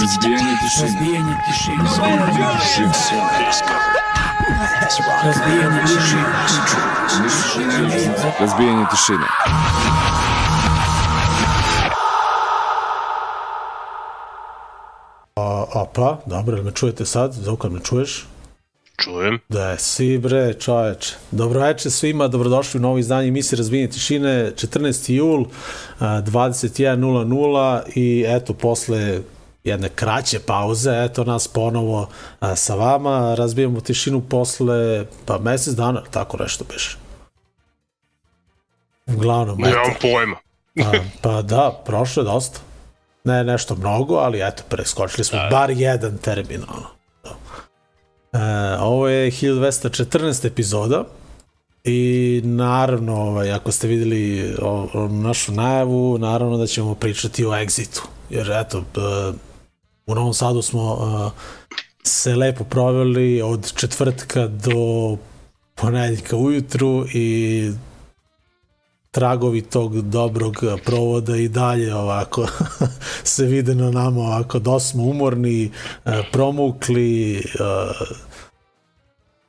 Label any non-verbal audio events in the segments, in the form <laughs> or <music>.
Разбиение тишины. Разбиение тишины. Разбиение тишины. Разбиение тишины. Opa, dobro, jel me čujete sad? Zvukar, me čuješ? Čujem. Da, si bre, čoveč. Dobroveče svima, dobrodošli u novo izdanje emisije Razbijenje tišine, 14. jul, a, 21.00 i eto, posle jedne kraće pauze, eto nas ponovo a, sa vama, razbijamo tišinu posle, pa mesec dana, tako nešto biš. Uglavnom, Nemam eto, pojma. a, pa da, prošlo je dosta. Ne nešto mnogo, ali eto, preskočili smo bar jedan termin, ono. E, ovo je 1214. epizoda i naravno, ovaj, ako ste videli o, o našu najavu, naravno da ćemo pričati o Exitu. Jer eto, e, u Novom Sadu smo e, se lepo proveli od četvrtka do ponedjeljka ujutru i tragovi tog dobrog provoda i dalje ovako <laughs> se vide na nama ovako. Da smo umorni, e, promukli, e,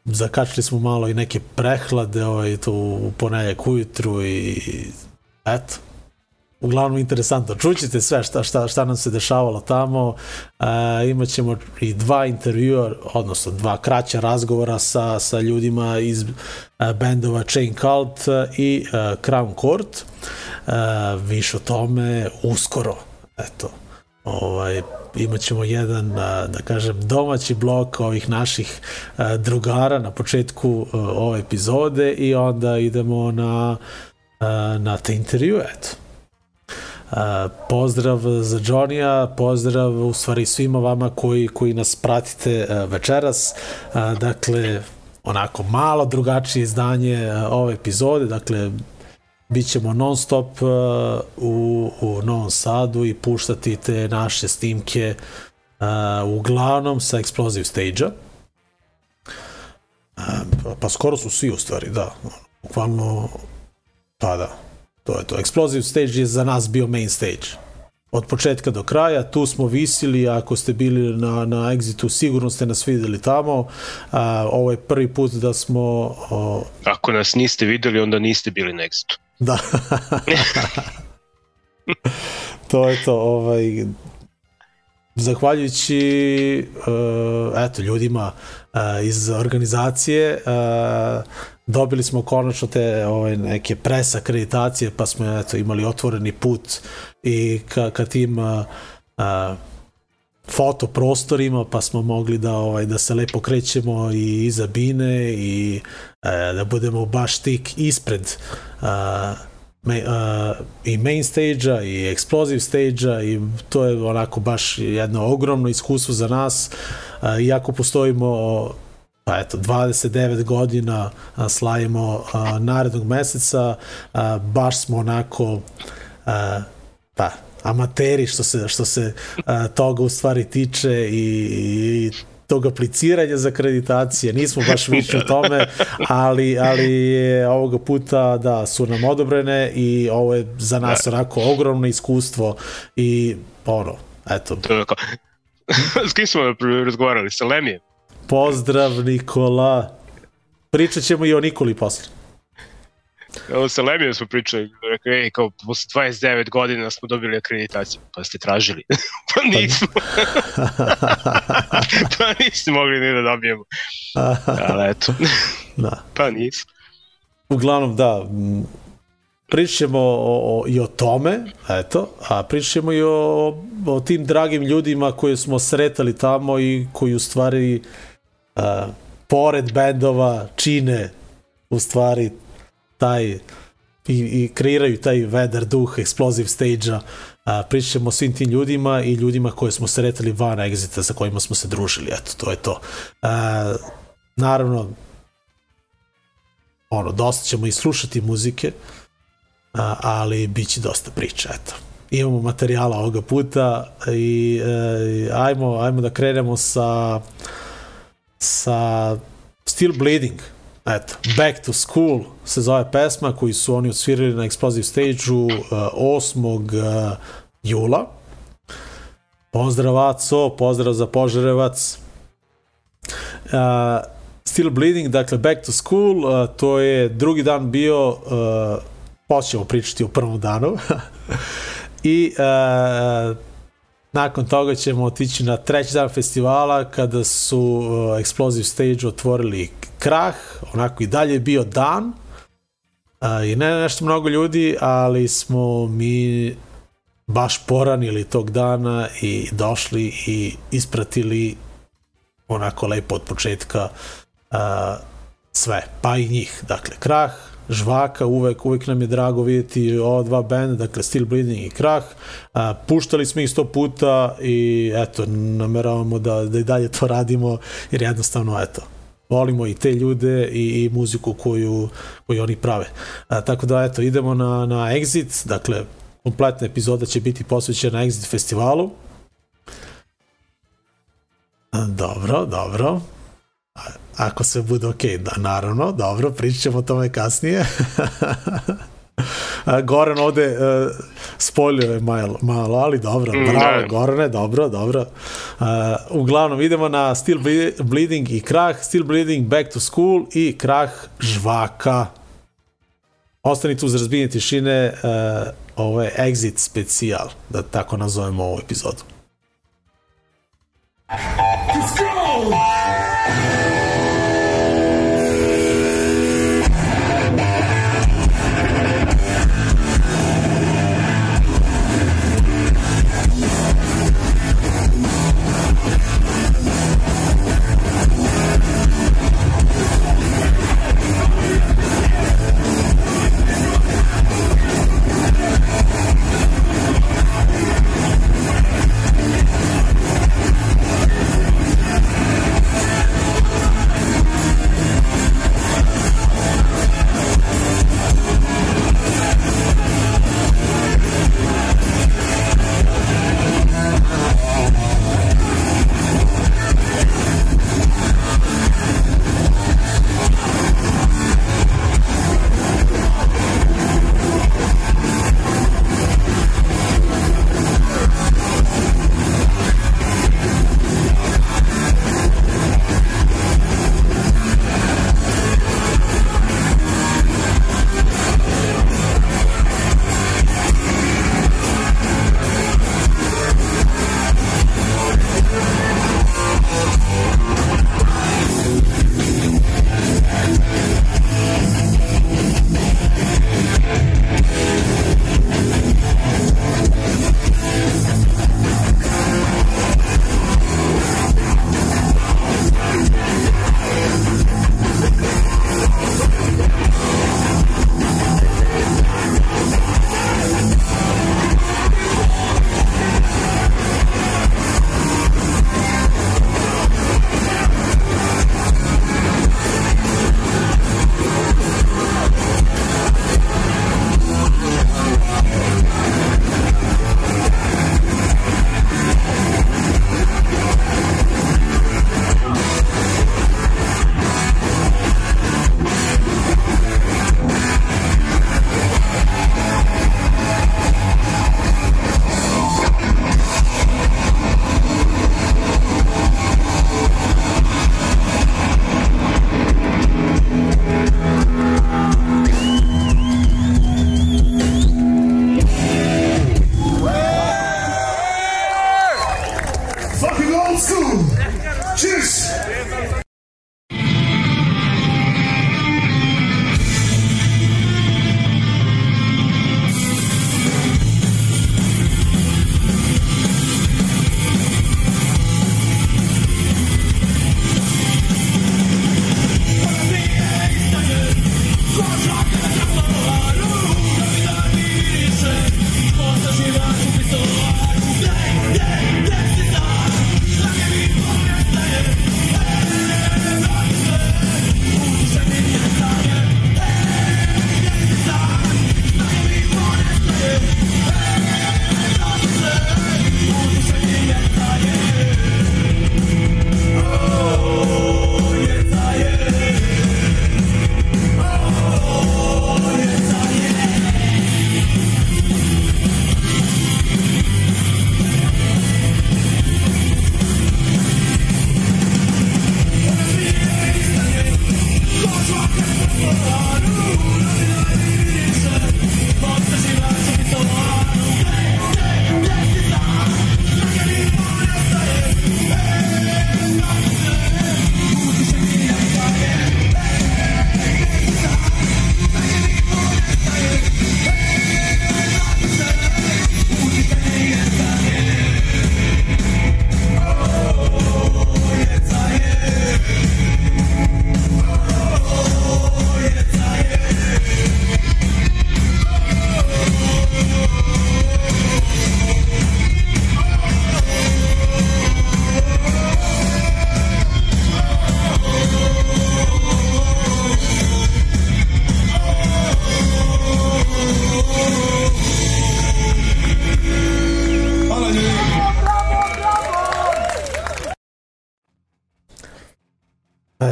zakačili smo malo i neke prehlade ovaj, tu u ponedjak ujutru i eto, uglavnom interesantno. Čućete sve šta, šta, šta nam se dešavalo tamo. E, imaćemo i dva intervjua, odnosno dva kraća razgovora sa, sa ljudima iz e, bendova Chain Cult i e, Crown Court. E, više o tome uskoro. Eto, ovaj, imat ćemo jedan, a, da kažem, domaći blok ovih naših drugara na početku ove epizode i onda idemo na, na te intervju, eto. Pozdrav za Johnny-a, pozdrav u stvari svima vama koji, koji nas pratite uh, večeras. Uh, dakle, onako malo drugačije izdanje uh, ove epizode, dakle, bit ćemo non stop u, u Novom Sadu i puštati te naše snimke uglavnom sa Explosive Stage-a. Pa skoro su svi u stvari, da. Bukvalno, pa da, to je to. Explosive Stage je za nas bio main stage. Od početka do kraja, tu smo visili, ako ste bili na, na Exitu, sigurno ste nas videli tamo. A, ovo je prvi put da smo o, Ako nas niste videli, onda niste bili na Exitu. Da. <laughs> to je to, ovaj zahvaljujući uh, eto ljudima uh, iz organizacije uh, dobili smo konačno te ovaj neke pres akreditacije pa smo eto imali otvoreni put i ka, ka tim uh, uh, foto prostorima pa smo mogli da ovaj da se lepo krećemo i iza bine i e, da budemo baš tik ispred a, me, a, i main stage-a i explosive stage-a i to je onako baš jedno ogromno iskustvo za nas a, iako postojimo pa eto 29 godina a, slavimo a, narednog meseca a, baš smo onako a, pa amateri što se, što se a, toga u stvari tiče i, i tog apliciranja za akreditacije. Nismo baš više u tome, ali, ali je ovoga puta da su nam odobrene i ovo je za nas onako ogromno iskustvo i ono, eto. S kim smo razgovarali? Sa Lemijem? Pozdrav Nikola. Pričat ćemo i o Nikoli posle. Evo sa Lemijem smo pričali, rekao, ej, kao posle 29 godina smo dobili akreditaciju. Pa ste tražili. <laughs> pa nismo. <laughs> pa nismo mogli ni da dobijemo. Ali eto, <laughs> Da. pa nismo. Uglavnom, da, ćemo o, o, i o tome, eto, a pričat ćemo i o, o tim dragim ljudima koje smo sretali tamo i koji u stvari a, pored bendova čine u stvari taj i, i kreiraju taj vedar duh Explosive Stage-a. A, pričat ćemo o svim tim ljudima i ljudima koje smo sretali van Exita sa kojima smo se družili, eto, to je to. A, naravno, ono, dosta ćemo i slušati muzike, a, ali bit će dosta priča, eto. Imamo materijala ovoga puta i e, ajmo, ajmo da krenemo sa sa Still Bleeding, eto, Back to School se zove pesma koju su oni odsvirali na Explosive Stage-u uh, 8. Uh, jula. Pozdrav Aco, pozdrav za Požarevac. Uh, Still Bleeding, dakle Back to School, uh, to je drugi dan bio, uh, počnemo pričati o prvom danu. <laughs> I uh, nakon toga ćemo otići na treći dan festivala kada su uh, Explosive Stage otvorili krah, onako i dalje je bio dan uh, i ne nešto mnogo ljudi, ali smo mi baš poranili tog dana i došli i ispratili onako lepo od početka uh, sve, pa i njih. Dakle, Krah, Žvaka, uvek, uvek nam je drago vidjeti ova dva benda, dakle Still Bleeding i Krah. Uh, puštali smo ih sto puta i eto, nameravamo da, da i dalje to radimo, jer jednostavno, eto, volimo i te ljude i, i muziku koju, koju oni prave. A, tako da, eto, idemo na, na Exit, dakle, kompletna epizoda će biti posvećena Exit festivalu. Dobro, dobro. Ako se bude ok, da, naravno, dobro, pričat ćemo o tome kasnije. <laughs> Goran ovde uh, spoljio je malo, malo, ali dobro, Mm, bravo, da. Gorane, dobro, dobro. Uh, uglavnom, idemo na Still Ble- Bleeding i Krah, Still Bleeding, Back to School i Krah Žvaka. Ostani tu za razbijenje tišine, uh, ovo je Exit specijal, da tako nazovemo ovu epizodu. Fucking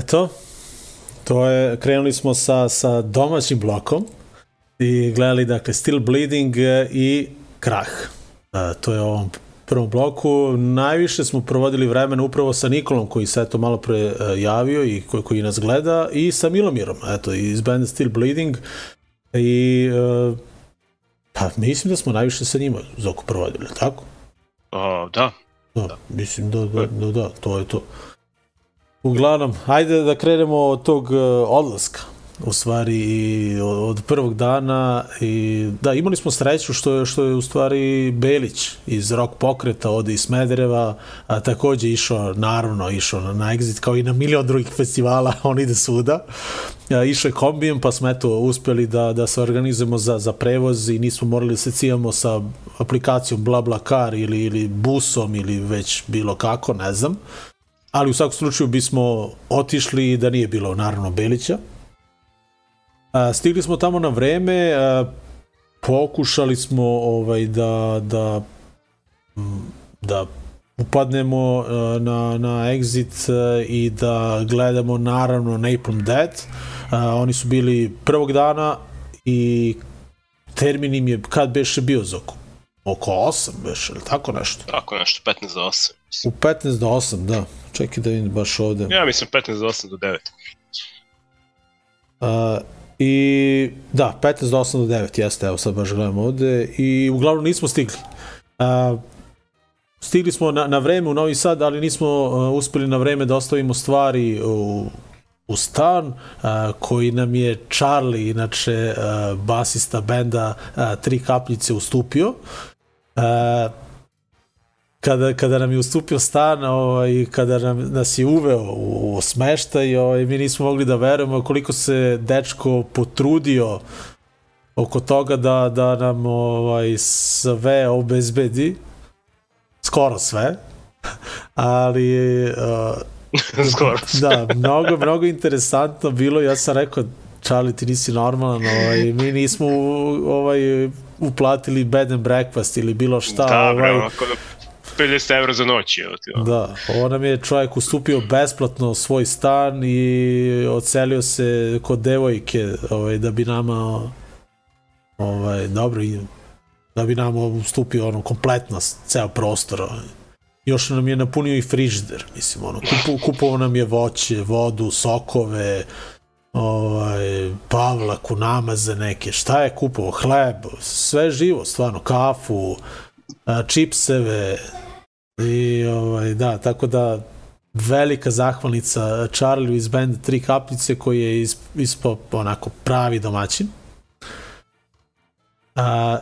Eto, to je, krenuli smo sa, sa domaćim blokom i gledali, dakle, Still Bleeding i Krah. E, to je ovom prvom bloku. Najviše smo provodili vremena upravo sa Nikolom, koji se eto malo pre e, javio i koji, koji nas gleda, i sa Milomirom, eto, iz benda Still Bleeding. I, e, pa, mislim da smo najviše sa njima Zoku provodili, tako? O, da, Da, mislim da, da, da, da, to je to. Uglavnom, ajde da krenemo od tog uh, odlaska u stvari i od, prvog dana i da imali smo sreću što je što je u stvari Belić iz rock pokreta od iz Smedereva a, takođe išao naravno išao na, na Exit kao i na milion drugih festivala <laughs> on ide svuda. A, išao je kombijem pa smo eto uspeli da, da se organizujemo za, za prevoz i nismo morali da se cijamo sa aplikacijom BlaBlaCar ili, ili busom ili već bilo kako ne znam ali u svakom slučaju bismo otišli da nije bilo naravno Belića A, stigli smo tamo na vreme, a, pokušali smo ovaj da da da upadnemo a, na, na exit a, i da gledamo naravno Napalm Death. A, oni su bili prvog dana i termin im je kad beše bio Zoko? Oko 8 beše, ili tako nešto? tako nešto, 15 do 8. U 15 do 8, da. Čekaj da vidim baš ovde. Ja mislim 15 do 8 do 9. Uh, I da, 15 do 8 do 9, jeste, evo sad baš gledam ovde. I uglavnom nismo stigli. Uh, stigli smo na, na vreme u Novi Sad, ali nismo uh, uspeli na vreme da ostavimo stvari u, u stan uh, koji nam je Charlie, inače uh, basista benda uh, Tri kapljice ustupio. Uh, kada, kada nam je ustupio stan ovaj, kada nam, nas je uveo u, u smeštaj, ovaj, mi nismo mogli da verujemo koliko se dečko potrudio oko toga da, da nam ovaj, sve obezbedi, skoro sve, <laughs> ali uh, <laughs> Skoro. da, mnogo, mnogo interesantno bilo, ja sam rekao, Charlie, ti nisi normalan, ovaj, mi nismo ovaj, uplatili bed and breakfast ili bilo šta. Da, ovaj, onako 50 evra za noć, evo ti. Da, ovo nam je čovjek ustupio besplatno svoj stan i ocelio se kod devojke ovaj, da bi nama ovaj, dobro i da bi nama ustupio ono kompletno ceo prostor ovaj. još nam je napunio i frižider mislim ono kupu, kupovao nam je voće, vodu, sokove ovaj, pavlaku, namaze neke šta je kupovao, hleb sve živo, stvarno, kafu čipseve i ovaj, da, tako da velika zahvalnica Charlie iz benda Tri kapljice koji je isp, ispao onako pravi domaćin. A,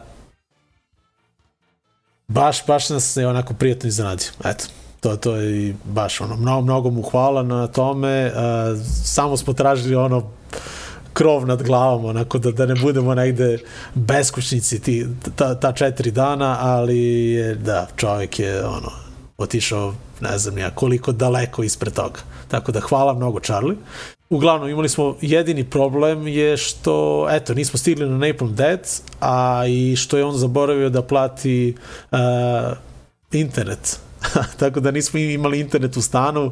baš, baš nas se onako prijatno iznenadio. Eto, to, to je baš ono, mnogo, mnogo mu hvala na tome. A, samo smo tražili ono krov nad glavom, onako da, da ne budemo negde beskućnici ti, ta, ta četiri dana, ali je, da, čovjek je ono, otišao ne znam ja koliko daleko ispred toga. Tako da hvala mnogo Charlie. Uglavnom imali smo jedini problem je što eto nismo stigli na Napalm Death, a i što je on zaboravio da plati uh, internet <laughs> tako da nismo imali internet u stanu,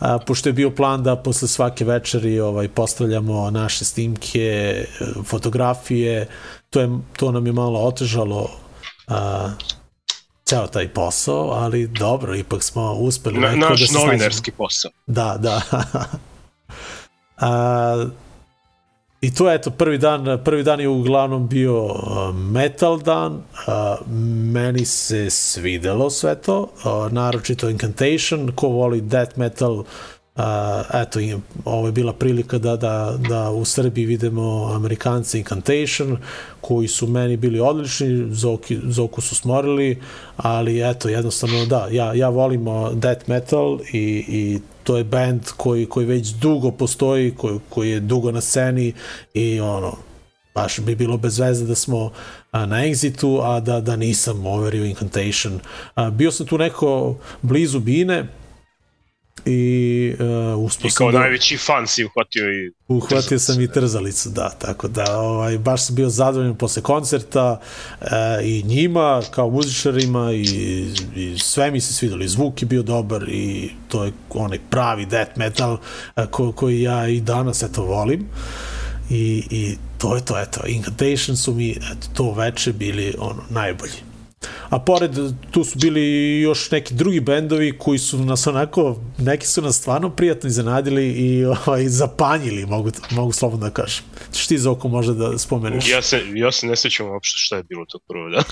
a, pošto je bio plan da posle svake večeri ovaj, postavljamo naše snimke, fotografije, to, je, to nam je malo otežalo a, ceo taj posao, ali dobro, ipak smo uspeli. Na, nekako naš da se novinarski posao. Da, da. A, I to je eto prvi dan, prvi dan je uglavnom bio metal dan. Uh, meni se svidelo sve to, uh, naročito Incantation, ko voli death metal, uh, eto, i ovo je bila prilika da, da, da u Srbiji vidimo Amerikanci Incantation, koji su meni bili odlični, Zoki, Zoku su smorili, ali eto, jednostavno da, ja, ja volim death metal i, i to je band koji, koji već dugo postoji, koji, koji je dugo na sceni i ono, baš bi bilo bez veze da smo a, na Exitu, a da, da nisam overio Incantation. A, bio sam tu neko blizu Bine, i uh, uspio I kao da... najveći fan si uhvatio i Uhvatio sam i trzalicu, trzalicu, da, tako da ovaj, baš sam bio zadovoljan posle koncerta e, i njima kao muzičarima i, i sve mi se svidelo i zvuk je bio dobar i to je onaj pravi death metal e, ko, koji ja i danas eto volim i, i to je to, eto, Incantation su mi eto, to veče bili ono, najbolji. A pored, tu su bili još neki drugi bendovi koji su nas onako, neki su nas stvarno prijatno iznenadili i ovaj, zapanjili, mogu, mogu slobodno da kažem. Češ ti za oko možda da spomeneš? Ja se, ja se ne sećam uopšte šta je bilo to prvo, da.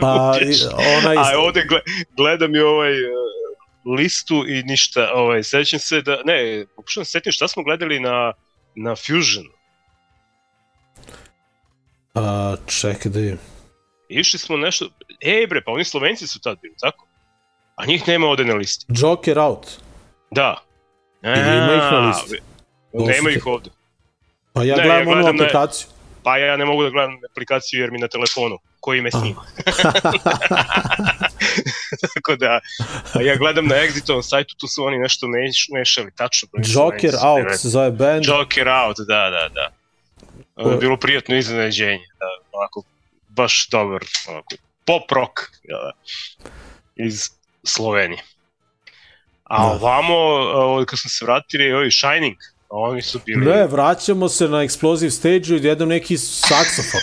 Pa, <laughs> onaj, A ovde gle, gledam i ovaj uh, listu i ništa, ovaj, sećam se da, ne, pokušam da se setim šta smo gledali na, na Fusion. a, čekaj da je. Išli smo nešto, ej bre, pa oni Slovenci su tad bili, tako? A njih nema ovde na listi. Joker out. Da. I ima ih na listi. Nema ih ovde. Pa ja Ne, gledam ja onu gledam na- aplikaciju. Pa ja ne mogu da gledam aplikaciju jer mi na telefonu, koji me snima. <laughs> Tako da, a ja gledam na Exitovom sajtu, tu su oni nešto mešali, tačno. nisam Joker najsam out se zove band. Joker out, da, da, da. Bilo prijatno iznenađenje, da, onako, baš dobar, onako, pop rock, da, iz Slovenije. A Da. ovamo, kad smo se vratili, ovi Shining, oni su bili Ne, vraćamo se na Explosive Stage-u i jednom neki saksofon.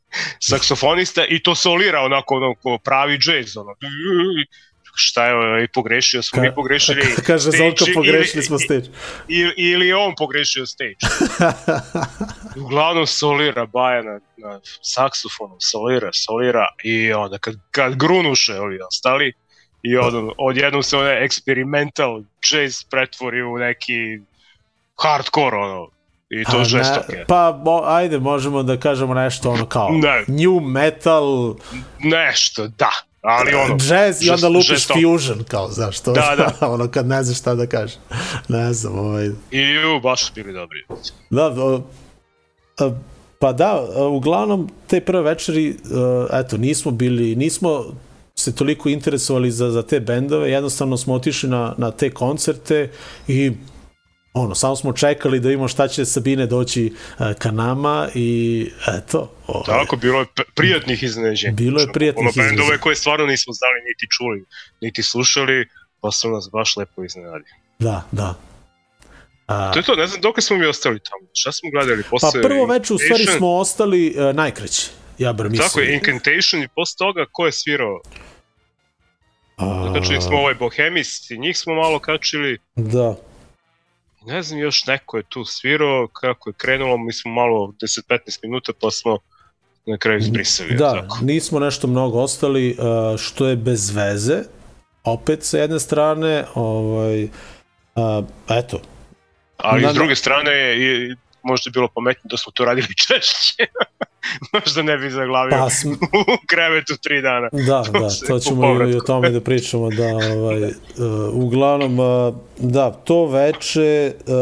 <laughs> saksofonista i to solira onako, onako pravi džez, ono, šta je ovaj, pogrešio, smo Ka- mi pogrešili <laughs> Kaže stage Zolko, pogrešili ili- smo stage. ili, ili on pogrešio stage. <laughs> Uglavnom solira Baja na, na saksofonu, solira, solira i onda kad, kad grunuše ovi ostali i od, odjednom se onaj experimental jazz pretvori u neki hardcore ono i to A, žestoke. ne, pa, mo, ajde, možemo da kažemo nešto ono kao Ne. new metal, Nešto, da, ali ono... jazz i onda lupiš žestoko. fusion, kao, znaš, to Da, da. <laughs> ono kad ne znaš šta da kažeš. Ne znam, ovaj, I ju, baš su bili dobri. Da, o, a, pa da, uglavnom te prve večeri, a, eto, nismo bili, nismo se toliko interesovali za, za te bendove, jednostavno smo otišli na, na te koncerte i ono, samo smo čekali da vidimo šta će Sabine doći a, ka nama i eto, ovaj, Tako, bilo je prijatnih iznenađenja. Bilo je prijatnih ono, bendove iznenađenja. koje stvarno nismo znali, niti čuli, niti slušali, pa su nas baš lepo iznenadili. da, da. A, To je to, ne znam dok smo mi ostali tamo. Šta smo gledali pa posle? prvo večer u stvari smo ostali uh, najkraći, ja bar mislim. Tako je, Incantation i posle toga ko je svirao? A, Kačili smo ovaj Bohemis i njih smo malo kačili. Da, Ne znam, još neko je tu svirao, kako je krenulo, mi smo malo 10-15 minuta pa smo na kraju izbrisali. Da, Tako. nismo nešto mnogo ostali, uh, što je bez veze, opet sa jedne strane, ovaj, uh, eto, Ali Da, s druge strane možda bilo pametno da smo to radili <laughs> češće. možda ne bi zaglavio pa sm, <laughs> u krevetu tri dana. da, da, to U ćemo i, i o tome da pričamo, da, ovaj, uh, uglavnom, uh, da, to veče uh,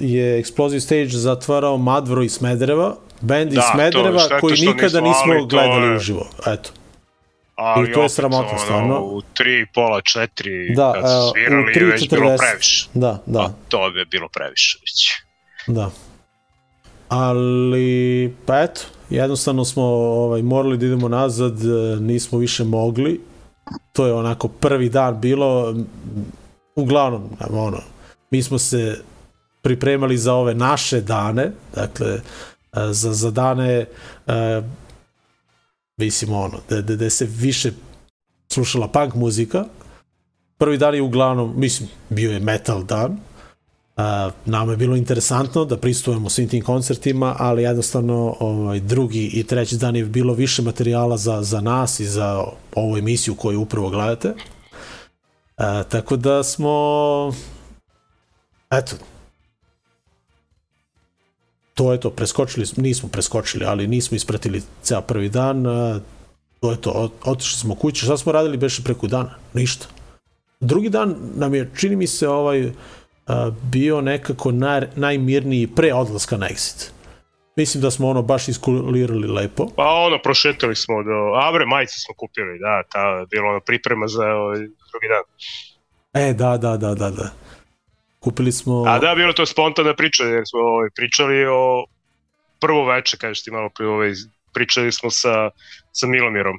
je Explosive Stage zatvarao Madvro iz Smedereva, band iz Da, to je Smedereva šteta koji nikada nismo, nismo ali to gledali je- uživo, eto. Ali I to je sramota, stvarno. U tri, pola, četiri, Da, kad su u svirali, tri već bilo 40. previše. Da, da. Da. to bi bilo previše već. Da. Ali, pa eto, jednostavno smo ovaj, morali da idemo nazad, e, nismo više mogli. To je onako prvi dan bilo, uglavnom, ono, mi smo se pripremali za ove naše dane, dakle, e, za, za dane, e, mislim, ono, da, da, da se više slušala punk muzika. Prvi dan je uglavnom, mislim, bio je metal dan, Uh, nama je bilo interesantno da pristujemo svim tim koncertima, ali jednostavno ovaj, drugi i treći dan je bilo više materijala za, za nas i za ovu emisiju koju upravo gledate. Uh, tako da smo eto to je to, preskočili, smo- nismo preskočili, ali nismo ispratili ceo prvi dan, uh, to je to, Ot- otišli smo kući, šta smo radili beše preko dana? Ništa. Drugi dan nam je, čini mi se, ovaj, a, bio nekako naj, najmirniji pre odlaska na exit. Mislim da smo ono baš iskulirali lepo. Pa ono, prošetali smo do... Avre majice smo kupili, da, ta je bilo ono priprema za ovaj drugi dan. E, da, da, da, da, da. Kupili smo... A da, bilo to spontana priča, jer smo ovaj, pričali o prvo veče, kažeš ti malo pre, ovaj, pričali smo sa, sa Milomirom.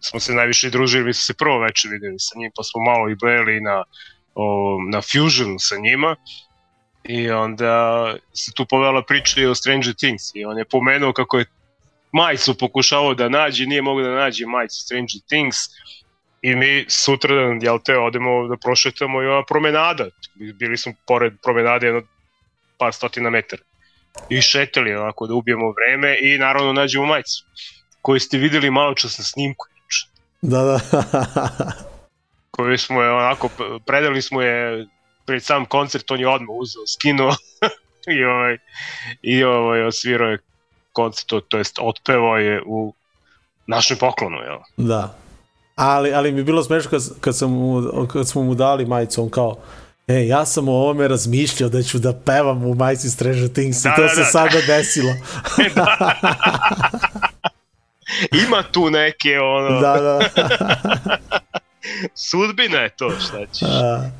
Smo se najviše družili, mi smo se prvo veče videli sa njim, pa smo malo i bojeli na, o, na Fusion sa njima. I onda se tu povela priča i o Stranger Things i on je pomenuo kako je majicu pokušavao da nađe, nije mogao da nađe majicu Stranger Things i mi sutradan, jel te, odemo da prošetamo i ova promenada. Bili smo pored promenade jedno par stotina metara. I šetali onako da ubijemo vreme i naravno nađemo majicu koju ste videli malo čas na snimku. Da, da. <laughs> koju smo je onako, predali smo je pred sam koncert, on je odmah uzeo, skinuo <laughs> i ovaj, i ovaj, osvirao je koncert, to, jest otpevao je u našem poklonu, jel? da. Ali, ali mi je bilo smešno kad, kad, sam mu, kad smo mu dali majicu, on kao, E, ja sam o ovome razmišljao da ću da pevam u majici Stranger Things Da, i to da, se da. sada desilo. <laughs> <laughs> Ima tu neke, ono, da, da. Sudbina je to, šta ćeš. A,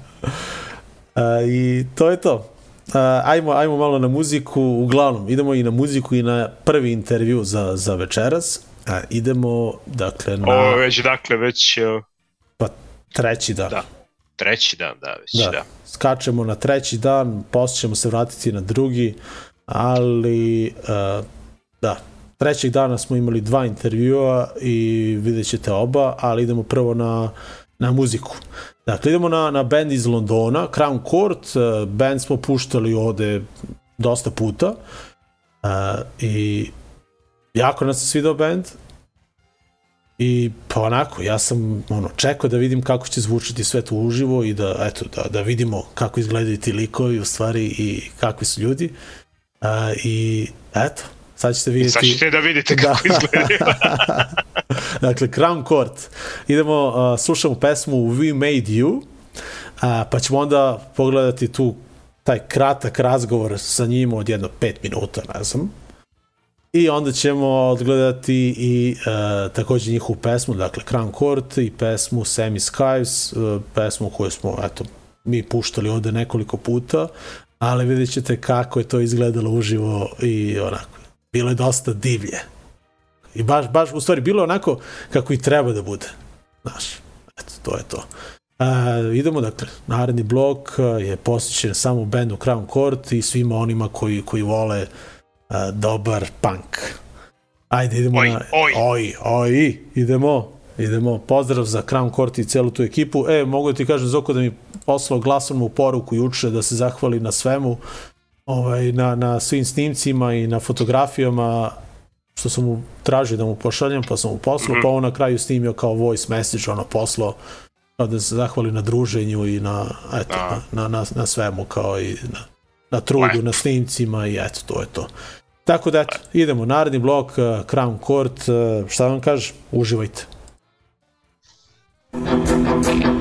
a, I to je to. A, ajmo, ajmo malo na muziku, uglavnom, idemo i na muziku i na prvi intervju za, za večeras. A, idemo, dakle, na Ovo već, dakle, već uh, pa, treći dan. Da. treći dan, da, već, Da. da. da. Skačemo na treći dan, posle ćemo se vratiti na drugi, ali uh, da, trećeg dana smo imali dva intervjua i vidjet ćete oba, ali idemo prvo na, na muziku. Dakle, idemo na, na band iz Londona, Crown Court, uh, band smo puštali ovde dosta puta uh, i jako nas se svidao band i pa onako, ja sam ono, čekao da vidim kako će zvučati sve to uživo i da, eto, da, da vidimo kako izgledaju ti likovi u stvari i kakvi su ljudi. Uh, I eto, sad ćete vidjeti... Sad ćete da vidite kako Da. izgledaju. <laughs> dakle, Crown Court. Idemo, uh, slušamo pesmu We Made You, uh, pa ćemo onda pogledati tu taj kratak razgovor sa njim od jedno pet minuta, ne znam. I onda ćemo odgledati i uh, takođe njihovu pesmu, dakle Crown Court i pesmu Semi Skies, uh, pesmu koju smo, eto, mi puštali ovde nekoliko puta, ali vidjet ćete kako je to izgledalo uživo i onako, bilo je dosta divlje. I baš, baš, u stvari, bilo onako kako i treba da bude. Znaš, eto, to je to. Uh, idemo, dakle, naredni blok uh, je posvećen samo bendu Crown Court i svima onima koji, koji vole uh, dobar punk. Ajde, idemo Oj, na... oj. Oj, oj, idemo. Idemo, pozdrav za Crown Court i celu tu ekipu. E, mogu da ti kažem, Zoko, da mi poslao glasovnu poruku juče da se zahvali na svemu, ovaj, na, na svim snimcima i na fotografijama što sam mu tražio da mu pošaljem, pa sam mu poslao, pa on na kraju snimio kao voice message, ono poslao kao da se zahvali na druženju i na, eto, A. na, na, na svemu, kao i na, na trudu, Lepo. na snimcima i eto, to je to. Tako da, eto, idemo, naredni blok, uh, Crown Court, uh, šta vam kažeš, uživajte. Thank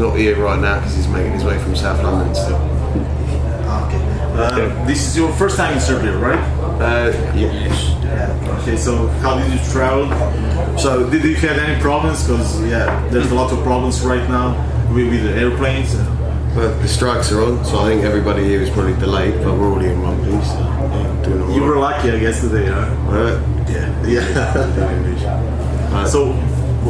not here right now because he's making his way from South London still. Okay. Uh, This is your first time in Serbia, right? Uh, yeah. Okay, so how did you travel? So did you have any problems? Because yeah, there's a lot of problems right now with, with the airplanes. Well, the strikes are on, so I think everybody here is probably delayed, but we're already in one piece. So, yeah, doing all You were right. lucky, I guess, today, huh? Uh, yeah. <laughs> Yeah. Uh, so,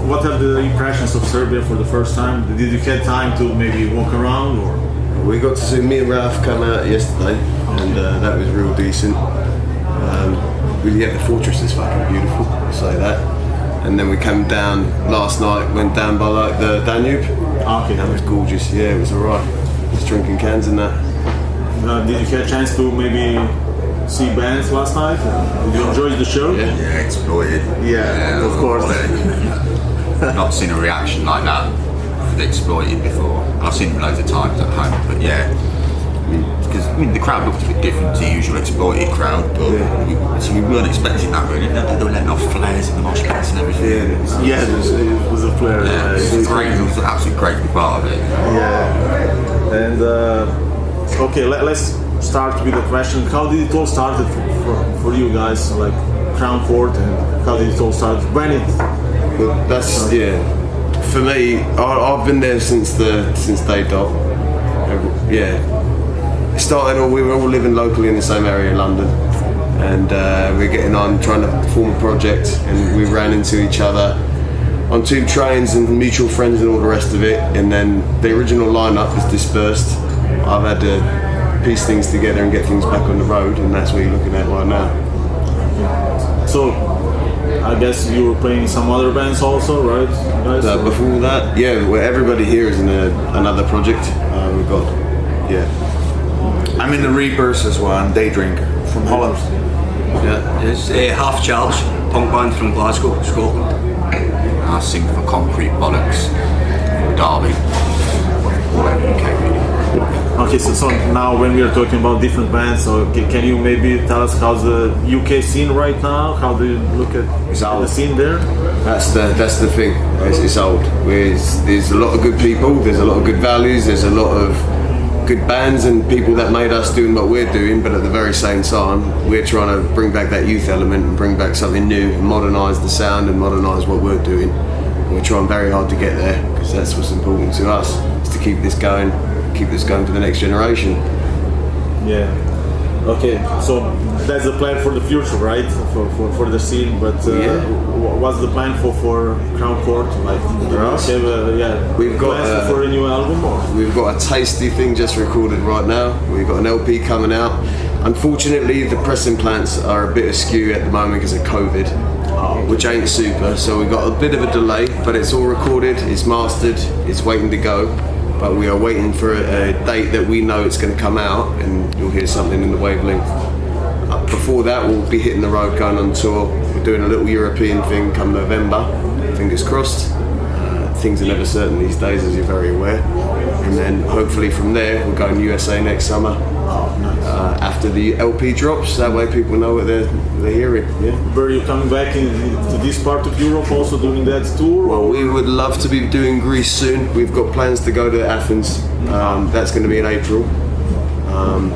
what are the impressions of Serbia for the first time? Did you get time to maybe walk around, or We got to see me and Ralph come out yesterday, and uh, that was real decent. Um, really, yeah, the fortress is fucking beautiful. I'll say that. And then we came down last night, went down by like the Danube. okay? That was gorgeous. Yeah, it was alright. Just drinking cans and that. Uh, did you get a chance to maybe see bands last night? Did you enjoy the show? Yeah. Yeah, exploited. Yeah, of course. Not seen a reaction like that with exploited before. I've seen them loads of times at home, but yeah. Because I mean, the crowd looked a bit different to the usual exploited crowd, but we, so we weren't expecting that really. They were letting off flares in the mosh pits and everything. Yeah. Yeah, it was, it was a flare. Yeah, it was great. It was absolutely great to be part of it. Yeah. And uh, okay, let, us start with the question: How did it all started for, for, for you guys, like Crown Court, and how did it all start? When it? But that's yeah. For me, I, I've been there since the since day dot. Yeah, started. All we were all living locally in the same area in London, and uh, we were getting on trying to form a project, and we ran into each other on two trains and mutual friends and all the rest of it. And then the original lineup was dispersed. I've had to piece things together and get things back on the road, and that's what you're looking at right now. So, I guess you were playing some other bands also, right, guys? Uh, before that, yeah, well, everybody here is in a, another project. Uh, we've got, yeah, I'm in the Reapers as well, and Day Drinker from Holland. yeah. It's uh, Half Charge, punk band from Glasgow, Scotland. I sing for Concrete Bollocks, Derby, all over the UK really. Okay, so, so now when we are talking about different bands, so ca- can you maybe tell us how's the UK scene right now? How do you look at It's the scene there? That's the that's the thing. It's, it's old. There's, there's a lot of good people. There's a lot of good values. There's a lot of good bands and people that made us doing what we're doing. But at the very same time, we're trying to bring back that youth element and bring back something new, and modernise the sound and modernise what we're doing. And we're trying very hard to get there because that's what's important to us. Is to keep this going, keep this going for the next generation. Yeah. Okay, so that's the plan for the future, right? For, for, for the scene, but uh, Yeah. what's the plan for for Crown Court? Like, do you us? have a, yeah, We've got, uh, for a new album? Or? We've got a tasty thing just recorded right now. We've got an LP coming out. Unfortunately, the pressing plants are a bit askew at the moment because of COVID, which ain't super. So we've got a bit of a delay, but it's all recorded, it's mastered, it's waiting to go. But we are waiting for a, a date that we know it's going to come out, and you'll hear something in the wavelength. Uh, Before that, we'll be hitting the road, going on tour. We're doing a little European thing come November. Fingers crossed Uh, things are never certain these days, as you're very aware. And then hopefully from there, we'll go in USA next summer. Uh, after the LP drops, that way people know what they're, they're hearing. Yeah. Were you coming back in, to this part of Europe also doing that tour? Well, or- we would love to be doing Greece soon. We've got plans to go to Athens. Um, that's going to be in April. Um,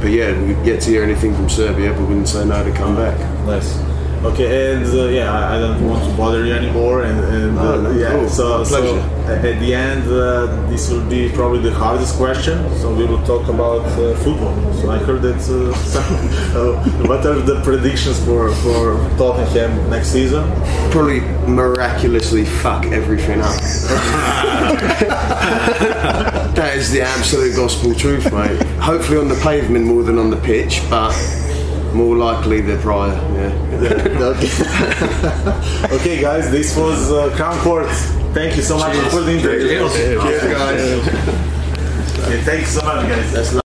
but yeah, we've yet to hear anything from Serbia, but wouldn't say no to come back. Nice. Okay, and uh, yeah, I, I don't want to bother you anymore, and, and uh, no, yeah, cool. so, so at the end, uh, this will be probably the hardest question. So we will talk about uh, football. So I heard that. Uh, <laughs> some, uh, <laughs> what are the predictions for for Tottenham next season? Probably miraculously fuck everything up. <laughs> that is the absolute gospel truth, mate. Hopefully on the pavement more than on the pitch, but more likely the prior. Yeah. <laughs> <laughs> okay. guys, this was uh, Crown Court. Thank you so much for the interview. Cheers, guys. Okay, thank you so much, guys.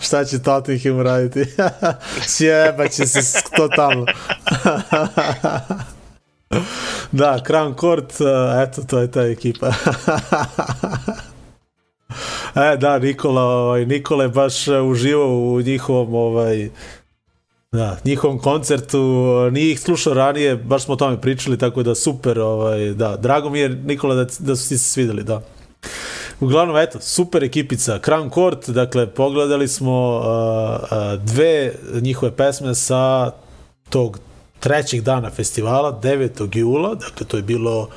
Šta će Tottenham raditi? <laughs> Sjebaće se s- totalno. <laughs> da, Crown Court, uh, eto, to je ta ekipa. <laughs> e, da, Nikola, ovaj, Nikola je baš uh, uživao u njihovom, ovaj, da, njihovom koncertu, nije ih slušao ranije, baš smo o tome pričali, tako da super, ovaj, da, drago mi je Nikola da, da su ti se svideli, da. Uglavnom, eto, super ekipica. Crown Court, dakle, pogledali smo uh, uh, dve njihove pesme sa tog trećeg dana festivala, 9. jula, dakle, to je bilo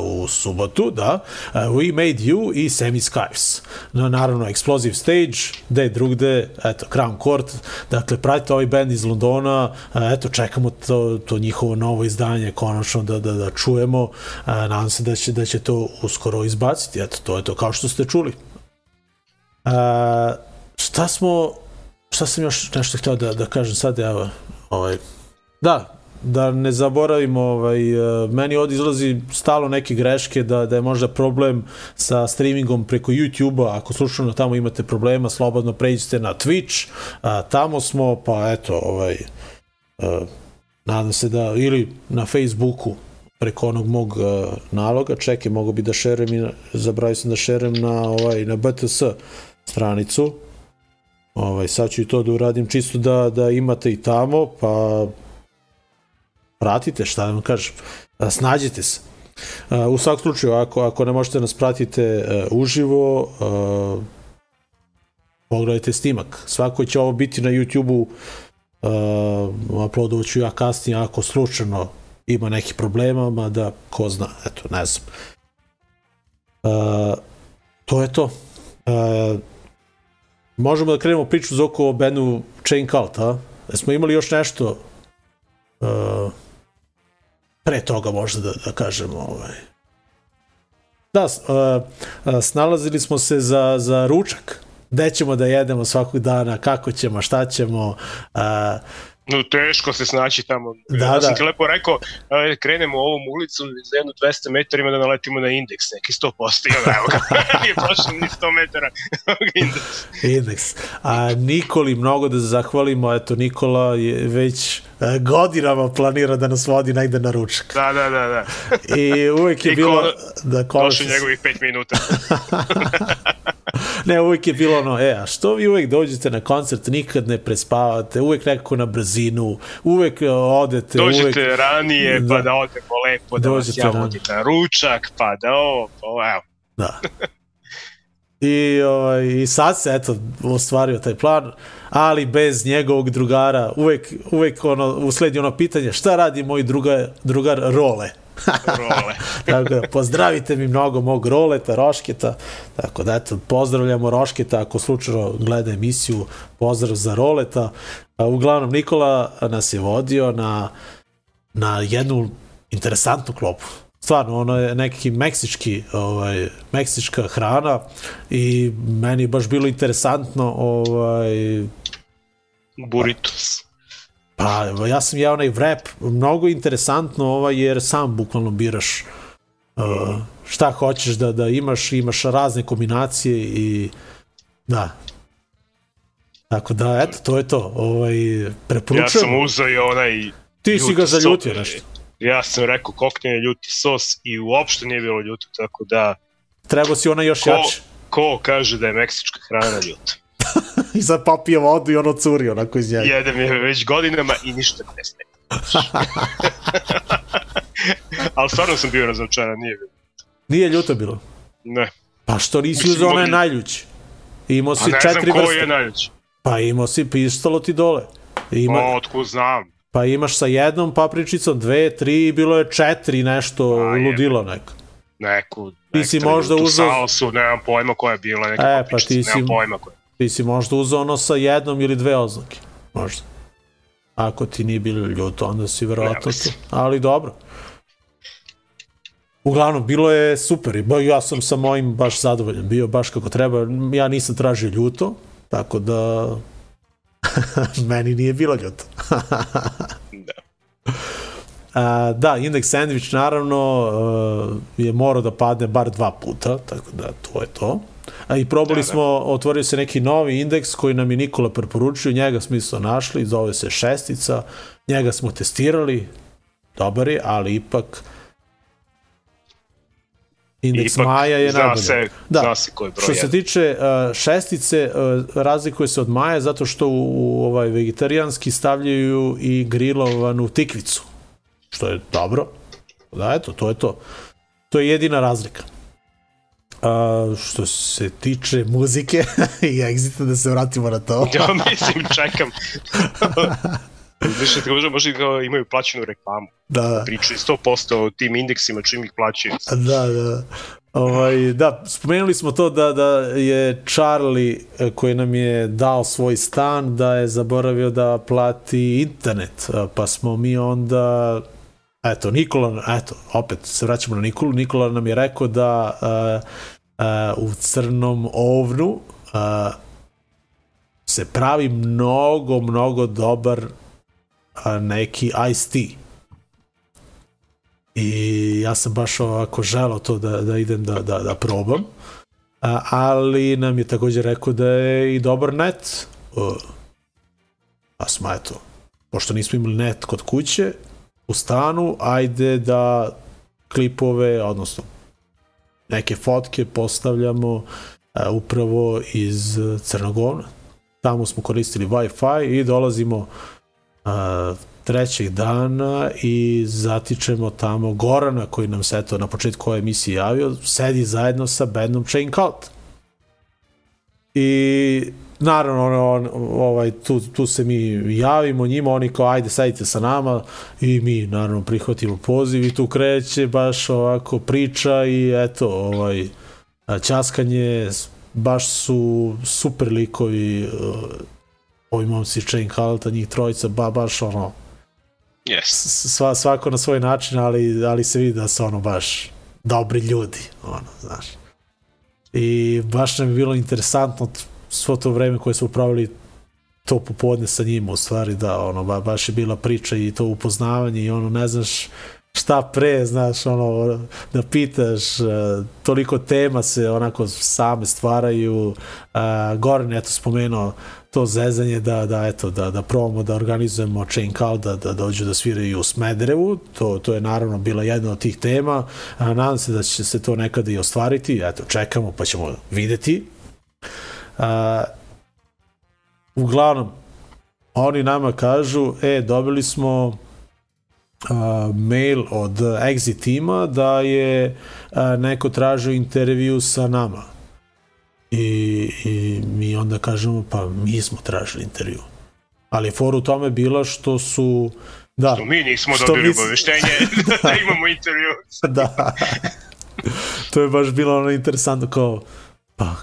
u subotu, da, uh, We Made You i Semi Skies. No, naravno, Explosive Stage, gde drugde, eto, Crown Court, dakle, pratite ovaj band iz Londona, uh, eto, čekamo to, to njihovo novo izdanje, konačno da, da, da čujemo, uh, nadam se da će, da će to uskoro izbaciti, eto, to je to, kao što ste čuli. Uh, šta smo, šta sam još nešto htio da, da kažem sad, evo, ovaj, da, da ne zaboravimo, ovaj, e, meni ovdje izlazi stalo neke greške, da, da je možda problem sa streamingom preko YouTube-a, ako slučajno tamo imate problema, slobodno pređite na Twitch, a, tamo smo, pa eto, ovaj, a, nadam se da, ili na Facebooku, preko onog mog uh, naloga, čekaj, mogu bi da šerem i na, zabravio sam da šerem na ovaj na BTS stranicu. Ovaj sad ću i to da uradim čisto da da imate i tamo, pa pratite, šta da vam kažem. Snađite se. U svakom slučaju, ako, ako ne možete nas pratite uh, uživo, pogledajte snimak. Svako će ovo biti na YouTube-u, uploadovat ću ja kasnije ako slučajno ima nekih problema, mada ko zna, eto, ne znam. To je to. Možemo da krenemo priču za oko o bandu Chain Cult, a? Jesmo imali još nešto uh, pre toga možda da, da kažemo ovaj. Da, uh, snalazili smo se za, za ručak. Gde ćemo da jedemo svakog dana, kako ćemo, šta ćemo. Uh, No, teško se snaći tamo. Da, ja sam da. ti lepo rekao, krenemo ovom ulicom za jedno 200 metara ima da naletimo na indeks, neki 100%, i onda, evo ga, <laughs> <laughs> nije prošlo ni 100 metara <laughs> indeks. indeks. A Nikoli mnogo da zahvalimo, eto Nikola je već godinama planira da nas vodi negde na ručak. Da, da, da, da. I uvek je I bilo ko- da Došli konačno njegovih 5 minuta. <laughs> Ne, uvijek je bilo ono, e, a što vi uvijek dođete na koncert, nikad ne prespavate, uvijek nekako na brzinu, uvijek e, odete, Dođete uvijek... ranije, Da. pa da odemo lepo, da vas Dođete ja ranije. vodim na ručak, pa da ovo, pa ovo, evo. Da. I, ovaj, I sad se, eto, ostvario taj plan, ali bez njegovog drugara, uvek, uvek ono, usledi ono pitanje, šta radi moj drugar, drugar Role? <laughs> Role. <laughs> tako da, pozdravite mi mnogo mog Roleta, Rošketa, tako da, eto, pozdravljamo Rošketa, ako slučajno gleda emisiju, pozdrav za Roleta. Uglavnom, Nikola nas je vodio na, na jednu interesantnu klopu. Stvarno, ono je neki meksički, ovaj, meksička hrana i meni je baš bilo interesantno ovaj, Burritos. Pa, ja sam jeo onaj wrap, mnogo interesantno ovaj, jer sam bukvalno biraš uh, šta hoćeš da, da imaš, imaš razne kombinacije i da. Tako da, eto, to je to. Ovaj, Ja preporučujem. sam uzao i onaj... Ti si ga zaljutio nešto. Ja sam rekao kokne je ljuti sos i uopšte nije bilo ljuto, tako da Trebao si ona još ko, jače. ko kaže da je meksička hrana ljuta. <laughs> I sad popije vodu i ono curi onako iz njega. Jedem je već godinama i ništa ne smeta. <laughs> Ali stvarno sam bio razočaran, nije bilo. Nije ljuto bilo. Ne. Pa što nisi uzeo onaj najljući? Imao si ne četiri znam ko vrste. je najveći. Pa imao si pistalo ti dole. Ima, O, otkud znam. Pa imaš sa jednom papričicom, dve, tri bilo je četiri nešto A, je. ludilo neko. Neku, Ti si možda uzeo- salsu, nemam pojma koja je bila, neka E, pa papričica, ti si- nemam pojma koja. Ti si možda uzeo ono sa jednom ili dve oznake. Možda. Ako ti nije bilo ljuto, onda si verovatno to. Ali dobro. Uglavnom, bilo je super i ja sam sa mojim baš zadovoljan, bio baš kako treba. Ja nisam tražio ljuto, tako da <laughs> meni nije bilo ljuto. Da. <laughs> A, da, indeks sandvič naravno uh, je morao da padne bar dva puta, tako da to je to. A, I probali Da, da, da. smo, otvorio se neki novi indeks koji nam je Nikola preporučio, njega smo isto našli, zove se šestica, njega smo testirali, dobar je, ali ipak indeks Ipak Maja je najbolji. se- zna se koji broj Što se tiče uh, šestice, uh, razlikuje se od Maja zato što u, u ovaj vegetarijanski stavljaju i grilovanu tikvicu, što je dobro. Da, eto, to je to. To je jedina razlika. A, što se tiče muzike <laughs> i Exita, da se vratimo na to. Ja mislim, čekam. <laughs> Više tako možda, kao imaju plaćenu reklamu. Da, Pričaju 100% o tim indeksima čim ih plaćaju. da, da. Ovaj, da, spomenuli smo to da, da je Charlie eh, koji nam je dao svoj stan, da je zaboravio da plati internet, eh, pa smo mi onda eto, Nikola, eto, opet se vraćamo na Nikolu, Nikola nam je rekao da uh, u crnom ovnu uh, se pravi mnogo, mnogo dobar uh, neki iced tea. I ja sam baš ovako želao to da, da idem da, da, da probam. Ali nam je također rekao da je i dobar net. Pa smo eto, pošto nismo imali net kod kuće, u stanu, ajde da klipove, odnosno neke fotke postavljamo uh, upravo iz Crnog Ovna. Tamo smo koristili Wi-Fi i dolazimo uh, trećeg dana i zatičemo tamo Gorana koji nam se eto na početku ove emisije javio, sedi zajedno sa bandom Chain Cult. I naravno on, on, ovaj, tu, tu se mi javimo njima, oni kao ajde sedite sa nama i mi naravno prihvatimo poziv i tu kreće baš ovako priča i eto ovaj ćaskanje baš su super likovi uh, ovi momci Chain Culta, njih trojica, ba, baš ono Yes. sva, svako na svoj način, ali, ali se vidi da se ono baš dobri ljudi, ono, znaš. I baš nam je bilo interesantno svo to vreme koje smo pravili to popodne sa njima u stvari da ono ba, baš je bila priča i to upoznavanje i ono ne znaš šta pre, znaš, ono, da pitaš, uh, toliko tema se onako same stvaraju, uh, Goran eto spomenuo to zezanje da, da, eto, da, da probamo da organizujemo Chain Call, da, da dođu da sviraju u Smederevu, to, to je naravno bila jedna od tih tema, a, nadam se da će se to nekada i ostvariti, eto, čekamo pa ćemo videti. Uh, uglavnom, oni nama kažu, e, dobili smo uh, mail od Exit tima da je uh, neko tražio intervju sa nama. I, I mi onda kažemo, pa mi smo tražili intervju. Ali for u tome bila što su Da. Što mi nismo Što dobili mi obaveštenje <laughs> da imamo intervju. da. to je baš bilo ono interesantno kao, pa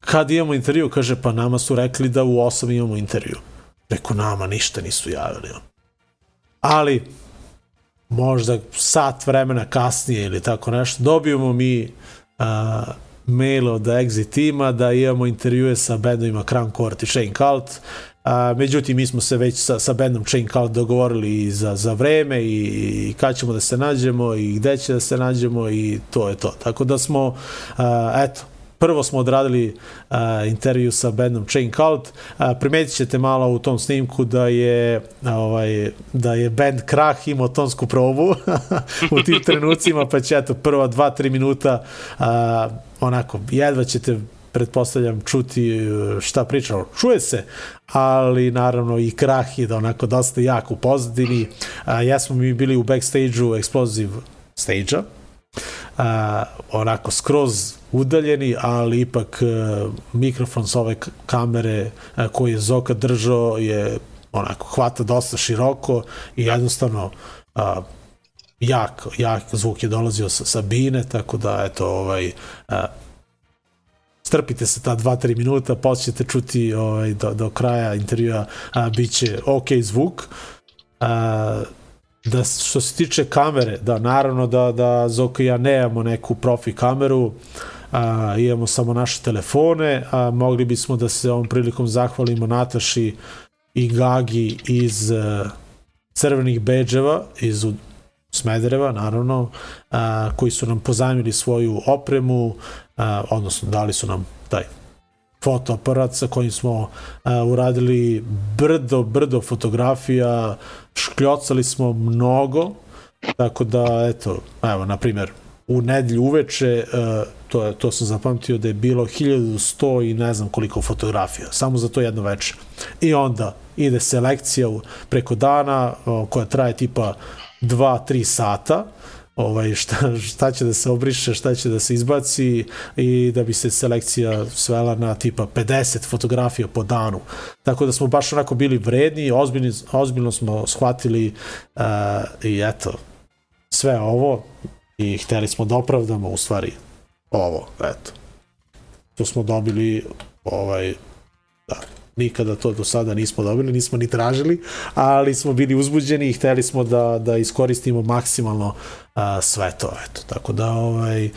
kad imamo intervju, kaže, pa nama su rekli da u 8 imamo intervju. Reko, nama ništa nisu javili. Ali, možda sat vremena kasnije ili tako nešto, dobijemo mi a, mail od Exit tima da imamo intervjue sa bendovima Crown Court i Shane Cult. A, međutim, mi smo se već sa, sa bendom Chain Cult dogovorili i za, za vreme i, i kad ćemo da se nađemo i gde će da se nađemo i to je to. Tako da smo, a, eto, prvo smo odradili uh, intervju sa bandom Chain Cult. Uh, primetit ćete malo u tom snimku da je ovaj da je band Krah imao tonsku probu <laughs> u tim trenucima, pa će eto prva 2-3 minuta uh, onako jedva ćete pretpostavljam čuti šta pričamo. Čuje se, ali naravno i krah je da onako dosta jak u pozadini. Uh, ja smo mi bili u backstage-u Explosive stage-a, onako skroz udaljeni, ali ipak uh, mikrofon s ove kamere uh, koji je Zoka držao je onako hvata dosta široko i jednostavno uh, jak, jak zvuk je dolazio sa, sa bine, tako da eto ovaj uh, strpite se ta 2-3 minuta, posle ćete čuti ovaj, do, do kraja intervjua a, bit će ok zvuk. A, da što se tiče kamere, da naravno da, da Zoka i ja nemamo neku profi kameru, a, imamo samo naše telefone, a mogli bismo da se ovom prilikom zahvalimo Nataši i Gagi iz uh, crvenih beđeva, iz Smedereva, naravno, a, koji su nam pozajmili svoju opremu, a, odnosno dali su nam taj fotoaparat sa kojim smo a, uradili brdo, brdo fotografija, škljocali smo mnogo, tako da, eto, evo, na primjer, u nedelju uveče, uh, to, je- to sam zapamtio da je bilo 1100 i ne znam koliko fotografija, samo za to jedno veče. I onda ide selekcija preko dana koja traje tipa 2-3 sata, ovaj, šta, šta će da se obriše, šta će da se izbaci i da bi se selekcija svela na tipa 50 fotografija po danu. Tako da smo baš onako bili vredni, ozbiljni, ozbiljno smo shvatili uh, i eto, sve ovo i hteli smo da opravdamo u stvari ovo, eto. To smo dobili ovaj, da, nikada to do sada nismo dobili, nismo ni tražili, ali smo bili uzbuđeni i hteli smo da, da iskoristimo maksimalno a, sve to, eto. Tako da, ovaj,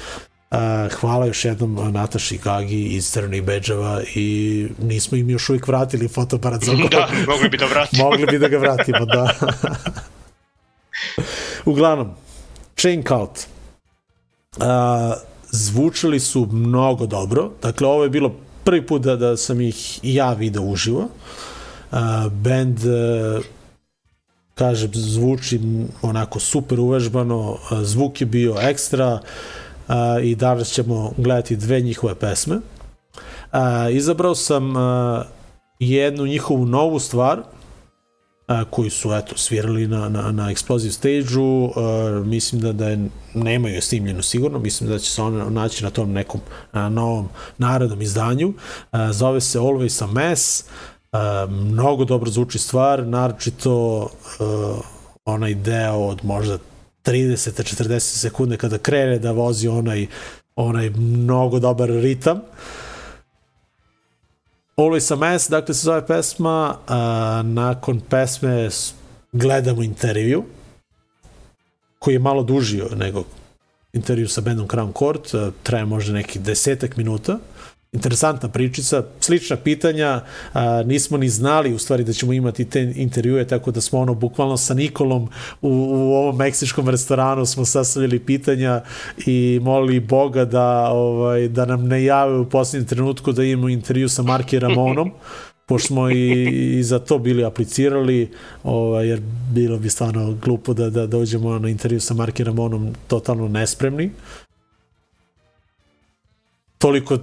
a, hvala još jednom Nataši Gagi iz Crnih Beđava i nismo im još uvijek vratili fotoaparat za <laughs> Da, mogli bi da vratimo. Mogli bi da ga vratimo, da. <laughs> Uglavnom, Chain Cult. Uh, zvučali su mnogo dobro. Dakle, ovo je bilo prvi put da, da sam ih i ja video uživo. Uh, band uh, kaže, zvuči onako super uvežbano, uh, zvuk je bio ekstra uh, i danas ćemo gledati dve njihove pesme. Uh, izabrao sam uh, jednu njihovu novu stvar, koji su eto svirali na na na Explosive stage-u, uh, mislim da da je nemaju je snimljeno sigurno, mislim da će se ona naći na tom nekom a, novom narodnom izdanju. A, zove se Always a Mess. A, mnogo dobro zvuči stvar, naročito uh, onaj deo od možda 30-40 sekunde kada krene da vozi onaj onaj mnogo dobar ritam. Always a Mess, dakle se zove pesma, a, nakon pesme gledamo intervju, koji je malo duži nego intervju sa bandom Crown Court, traje možda neki desetak minuta. Interesantna pričica, slična pitanja, a, nismo ni znali u stvari da ćemo imati te intervjue, tako da smo ono bukvalno sa Nikolom u, u ovom meksičkom restoranu smo sastavljali pitanja i molili Boga da, ovaj, da nam ne jave u posljednjem trenutku da imamo intervju sa Marki Ramonom <laughs> pošto smo i, i za to bili aplicirali, ovaj, jer bilo bi stvarno glupo da, da dođemo na intervju sa Marki Ramonom totalno nespremni. Toliko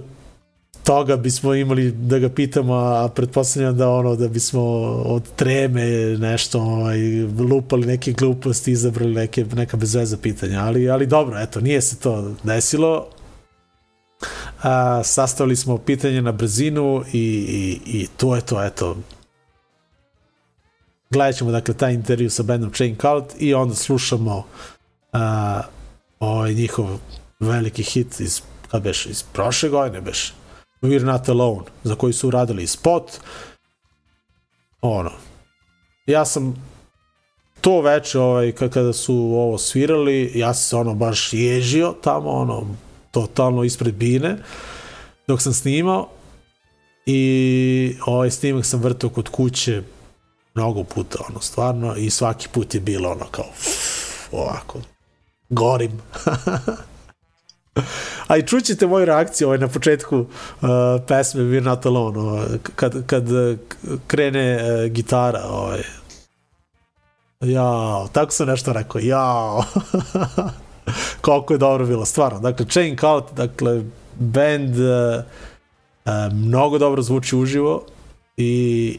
toga bismo imali da ga pitamo, a pretpostavljam da ono da bismo od treme nešto ovaj, lupali neke gluposti, izabrali neke, neka bezveza pitanja, ali, ali dobro, eto, nije se to desilo, a, sastavili smo pitanje na brzinu i, i, i to je to, eto. Gledat ćemo, dakle, taj intervju sa bandom Chain Cult i onda slušamo a, ovaj njihov veliki hit iz, kad beš, iz prošle godine beš, We're Not Alone, za koji su uradili spot. Ono, ja sam to veče ovaj, kada su ovo svirali, ja sam se ono baš ježio tamo, ono, totalno ispred bine dok sam snimao i ovaj snimak sam vrtao kod kuće mnogo puta, ono, stvarno, i svaki put je bilo ono kao ovako, gorim. <laughs> A i čućete moju reakciju ovaj, na početku uh, pesme We're Not Alone, ovaj, kad, kad uh, krene uh, gitara, ovaj, jao, tako sam nešto rekao, jao. <laughs> koliko je dobro bilo, stvarno. Dakle, Chain Cult, dakle, band uh, uh, mnogo dobro zvuči uživo i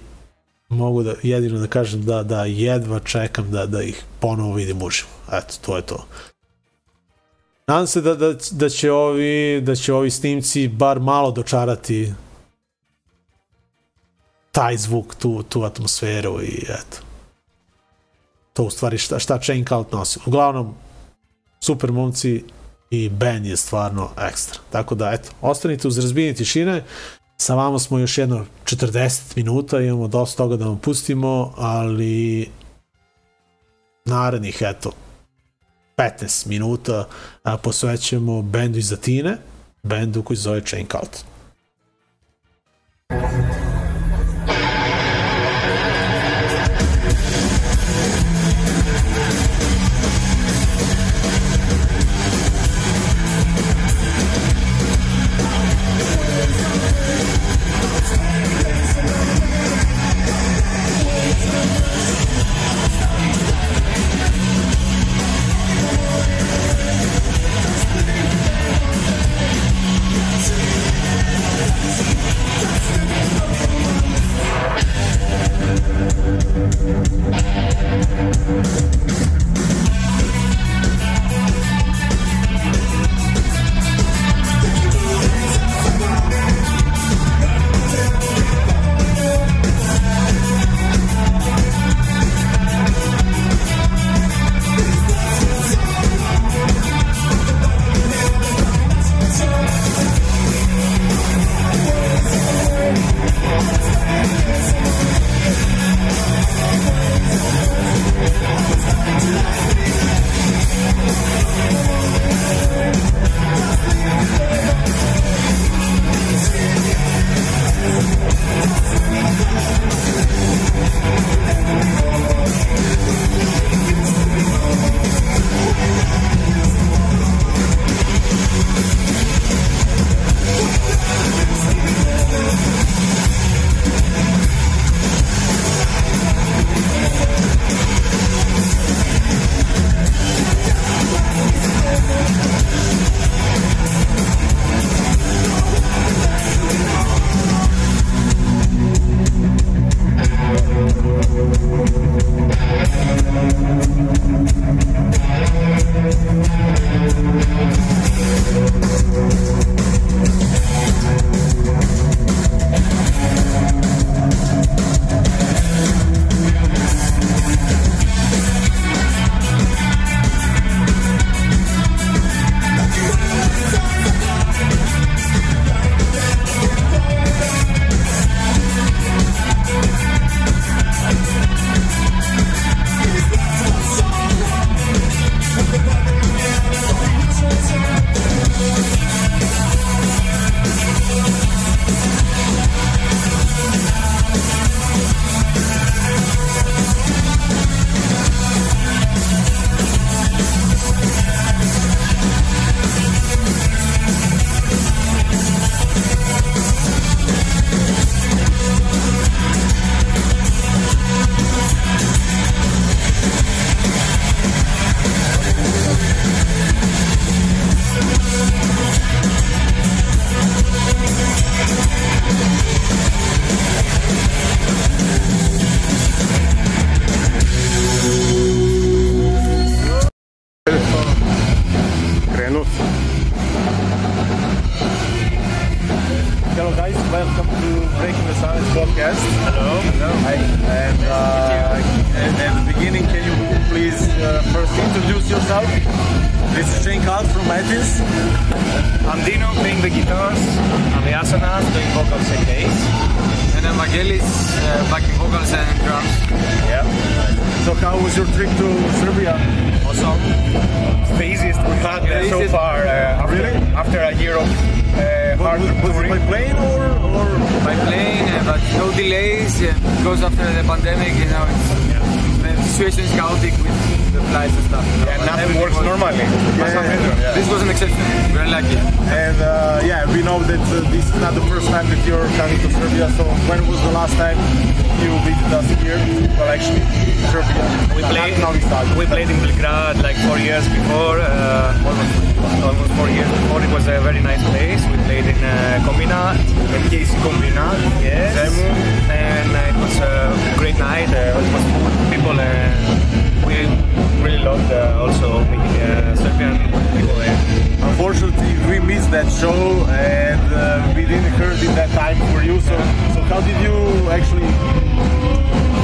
mogu da jedino da kažem da da jedva čekam da da ih ponovo vidim uživo. Eto, to je to. Nadam se da, da, da će ovi da će ovi snimci bar malo dočarati taj zvuk, tu, tu atmosferu i eto. To u stvari šta, šta Chain Cult nosi. Uglavnom, super momci i band je stvarno ekstra. Tako da, eto, ostanite uz razbijenje tišine, sa vama smo još jedno 40 minuta, imamo dosta toga da vam pustimo, ali narednih, eto, 15 minuta a, posvećujemo bendu iz Atine, bendu koji se zove Chain Cult. Thank Belgrade like four years before, uh, almost, almost four years before. It was a very nice place. We played in uh, Kombinat, in case Kombinat, yes, Zemun, and uh, it was a great night. Uh, it was full people, and we really loved uh, also meeting uh, Serbian people there. Unfortunately, we missed that show and uh, we didn't hear it that time for you. So, so how did you actually?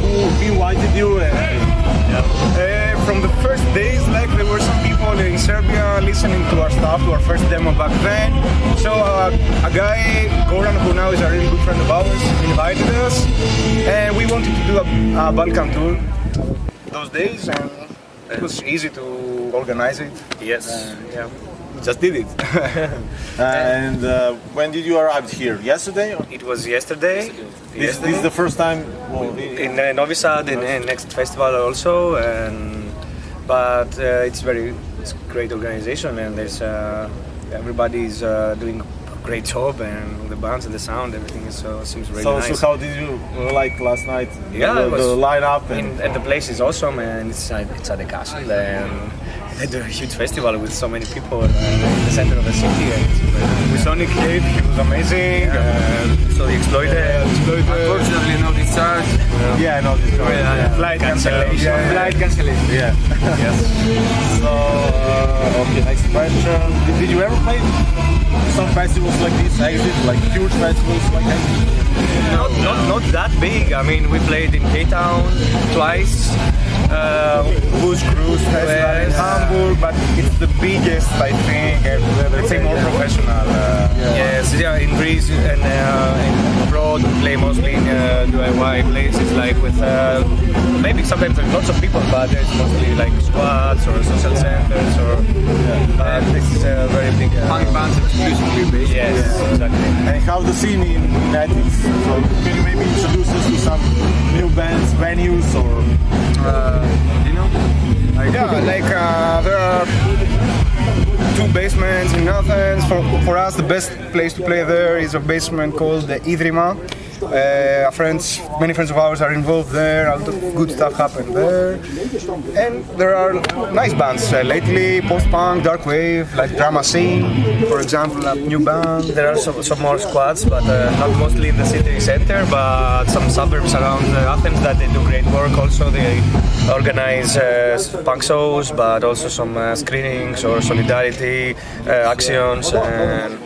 Who invited you? Uh, from the first days, like there were some people in Serbia listening to our stuff, to our first demo back then. So uh, a guy, Goran, who now is a really good friend of ours, invited us, and we wanted to do a, a Bandcamp tour those days, and it was easy to organize it. Yes. yeah. Just did it. <laughs> and uh, when did you arrive here? Yesterday? Or? it was yesterday. This, this is the first time. Well, in uh, Novi Sad in, in next festival also and but uh, it's very it's great organization and there's uh, everybody's uh, doing a great job and the bands and the sound everything is uh, seems really so, nice so how did you like last night? yeah the, it was, the lineup and, and, and the place is awesome and it's at, it's at the castle and they do a huge festival with so many people uh, in the center of the city and it's very- with Sonic Kid he was amazing uh, so he exploited, exploited Unfortunately, no discharge. yeah, no, discharge. Yeah, flight cancellation Flight cancellation. yeah. <laughs> yes So, uh, okay, next question. Did, did you ever play some festivals like this, Exit, like huge festivals like Exit? Not, not, not that big. I mean, we played in Cape Town twice. Uh, Booze Cruise Festival in Hamburg, but it's the biggest, I think, and let's say more professional. Uh, Yes, yeah, in Greece and uh, in abroad, we play mostly in uh, DIY places, like with uh, maybe sometimes lots of people, but there's mostly like squads or social centers, or but this is a very big. Uh, Punk bands exclusively based. Yes, exactly. And how the scene in, Athens? So can you maybe introduce us to some new bands, venues, or Uh, you know? Like, Yeah, like uh, there are two basements in Athens. For, for us, the best place to play there is a basement called the Idrima. Uh, friends, many friends of ours are involved there. A lot of good stuff happened there, and there are nice bands uh, lately. Post-punk, dark wave, like Drama Scene, for example, a new band. There are some, some more squads, but uh, not mostly in the city center, but some suburbs around uh, Athens that they do great work. Also, they organize uh, punk shows, but also some uh, screenings or solidarity actions and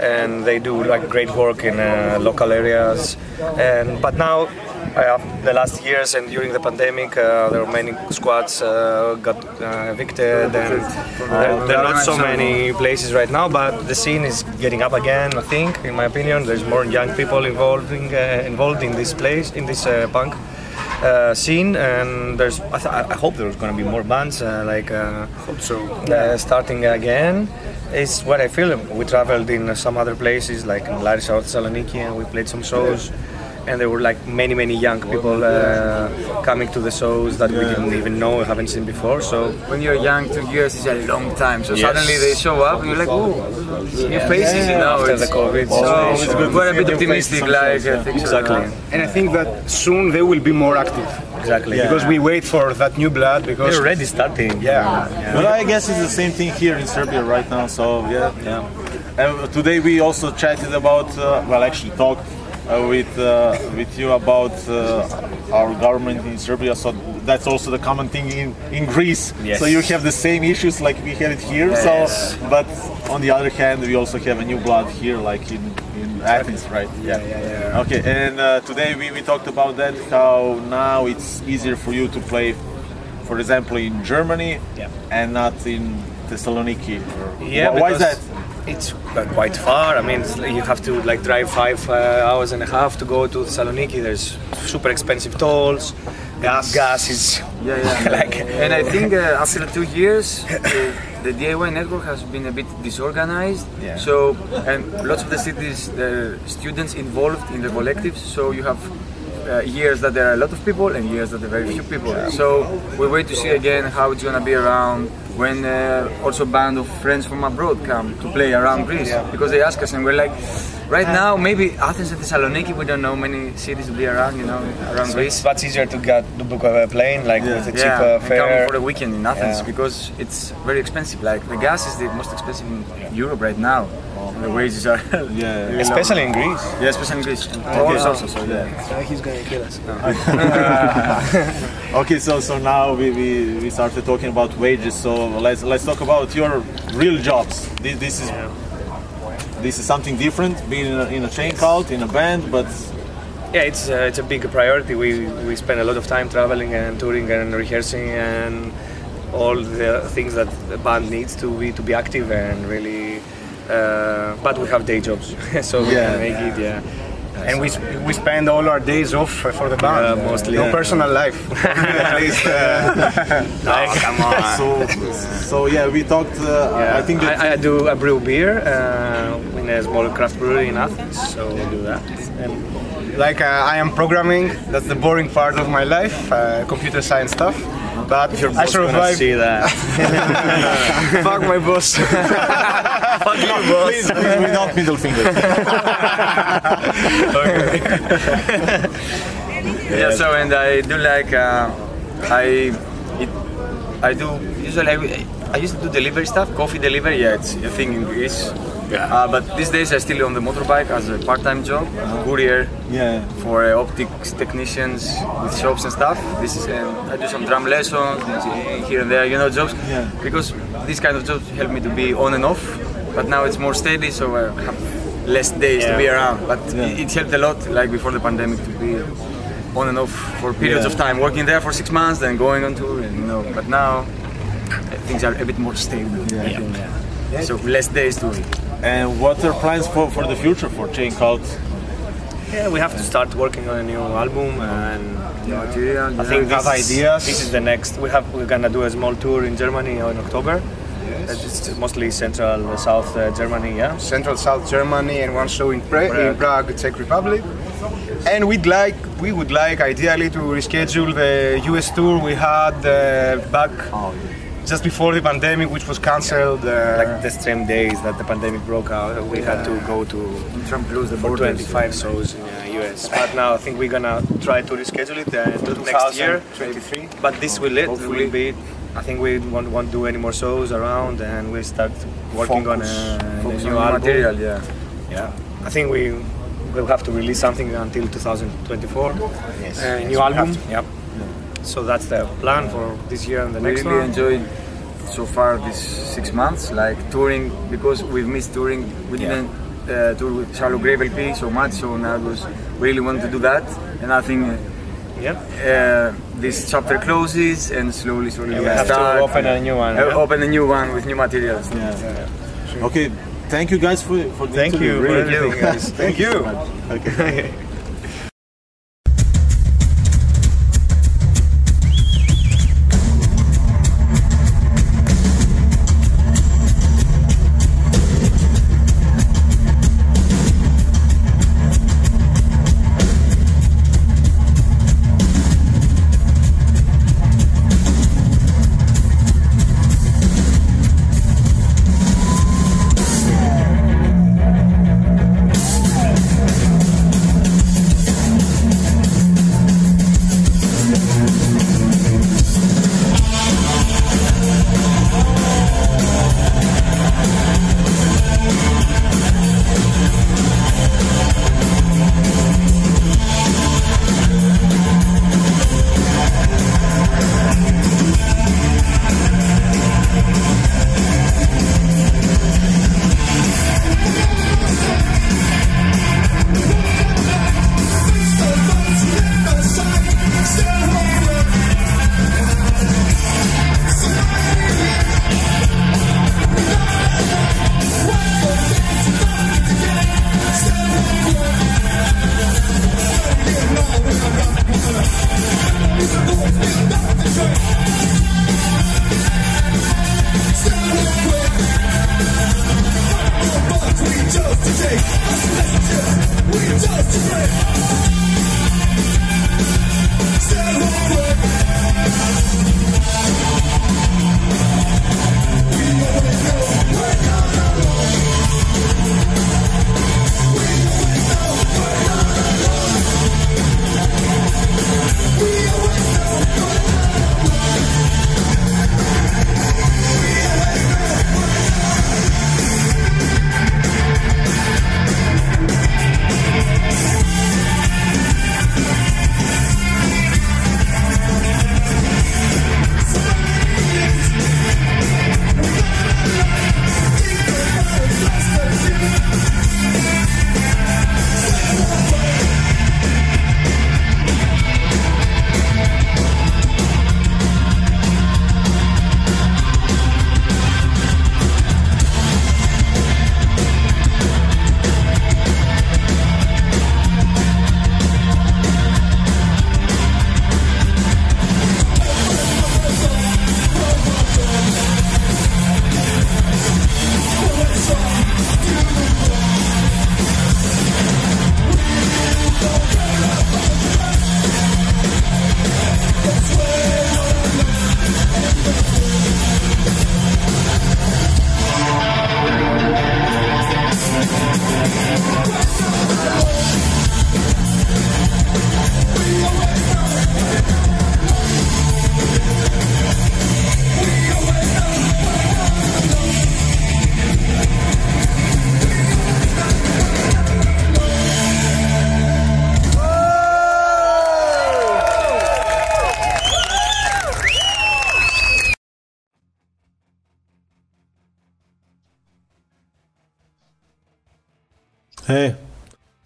and they do like great work in uh, local areas. And but now, uh, the last years and during the pandemic, uh, there were many squads uh, got uh, evicted, and there, there are not so many places right now. But the scene is getting up again. I think, in my opinion, there's more young people involving uh, involved in this place in this punk. Uh, scene and there's I, th- I hope there's gonna be more bands uh, like uh, hope so. uh, starting again. It's what I feel. We traveled in some other places like in Larissa or Thessaloniki and we played some shows and there were like many many young people uh, coming to the shows that we didn't even know haven't seen before so when you're young, two years is a long time. So Yes. suddenly they show up and you're like, oh, new faces, you know. after it's- the COVID So situation. we're a bit optimistic, like, uh, things are- exactly And I think that soon they will be more active. Exactly. Because we wait for that new blood because they're already starting Yeah. But I guess it's the same thing here in Serbia right now. So yeah, yeah. And today we also chatted about, uh, well, actually talked with uh, with you about uh, our government in Serbia. So that's also the common thing in in Greece. Yes. So you have the same issues like we have it here. Yes. So, but on the other hand, we also have a new blood here, like in in Athens, right? yeah yeah yeah Okay, and uh, today we, we talked about that how now it's easier for you to play, for example, in Germany Yeah. and not in Thessaloniki? Yeah, Why is that? It's quite far. I mean, you have to like drive five uh, hours and a half to go to Thessaloniki. There's super expensive tolls. Gas, gas is Yeah, yeah. <laughs> like. and I think uh, after two years, uh, the DIY network has been a bit disorganized. Yeah. So, and lots of the cities, the students involved in the collectives. So you have uh, years that there are a lot of people and years that there are very few people. So we wait to see again how it's gonna be around when uh, also band of friends from abroad come to play around Greece because they ask us and we're like. Right now, maybe Athens and Thessaloniki, we don't know many cities will be around, you know, around So Greece. it's much easier to get to book a plane like with a cheap Yeah, uh, and fare. come for a weekend in Athens Yeah. because it's very expensive. Like the gas is the most expensive in Europe right now. And the wages are <laughs> yeah, really Especially low. in Greece. Yeah, especially in Greece. And Okay. Tools also. So yeah. he's gonna kill us. <laughs> okay, so so now we, we, we started talking about wages. So let's let's talk about your real jobs. This, this is this is something different, being in a, in a chain cult in a band, but Yeah, it's uh, it's a big priority. We we spend a lot of time traveling and touring and rehearsing and all the things that the band needs to be to be active and really. Uh, but we have day jobs, <laughs> so we Yeah. can make it. Yeah. And we, we spend all our days off for the band, Yeah, mostly. yeah. No personal life. <laughs> At least, uh, <laughs> like, come on. <laughs> so so yeah, we talked. Uh, I think I, I do I brew beer uh, in a small craft brewery in Athens, so we do that. And like uh, I am programming, that's the boring part of my life, uh, computer science stuff. But Your I boss gonna survived. see that. <laughs> Fuck my boss. Fuck you, boss. please, please without middle fingers. <laughs> <laughs> yeah. So and I do like uh, I it, I do usually I, I used to do delivery stuff, coffee delivery. Yeah, it's a thing in Greece. Yeah. Uh, but these days I still on the motorbike as a part-time job, courier Yeah. for uh, optics technicians with shops and stuff. This is um, I do some drum lessons here and there, you know, jobs. Yeah. Because these kind of jobs help me to be on and off. But now it's more steady, so I have less days to be around. But it, it helped a lot, like before the pandemic, to be on and off for periods Yeah. of time, working there for six months, then going on tour, and, you know. But now uh, things are a bit more stable. I think. So less days to. And what are plans for, for the future for Chain Cult? Yeah, we have to start working on a new album and material. I think yeah. this is, this is the next. We have we're gonna do a small tour in Germany in October. It's mostly central uh, south uh, Germany, yeah. Central South Germany and one show in, pra- in Prague. Prague, Czech Republic. And we'd like, we would like ideally to reschedule the US tour we had uh, back just before the pandemic, which was cancelled. Uh, Like the same days that the pandemic broke out, we had to go to Trump closed the borders. 25 shows in the US. But now I think we're gonna try to reschedule it uh, to next year. 2023. But this will it. Hopefully. Will be. I think we won't, won't do any more shows around, and we start working on a, a new on album. material, yeah. Yeah, I think we will have to release something until 2024. Yes. A Yes, new album. Yep. So that's the plan for this year and the We next really one. enjoyed so far these six months, like touring because we've missed touring. We Yeah. didn't uh, tour with Shallow Grave LP so much, so now it was really wanted to do that, and I think. Uh, Yeah. Uh, this chapter closes and slowly, slowly Yeah, we we have to open a new one, Uh, yeah. Open a new one with new materials. Yeah. Okay, thank you guys for for the Thank interview. you for Really. everything, guys. Thank you. Okay. <laughs>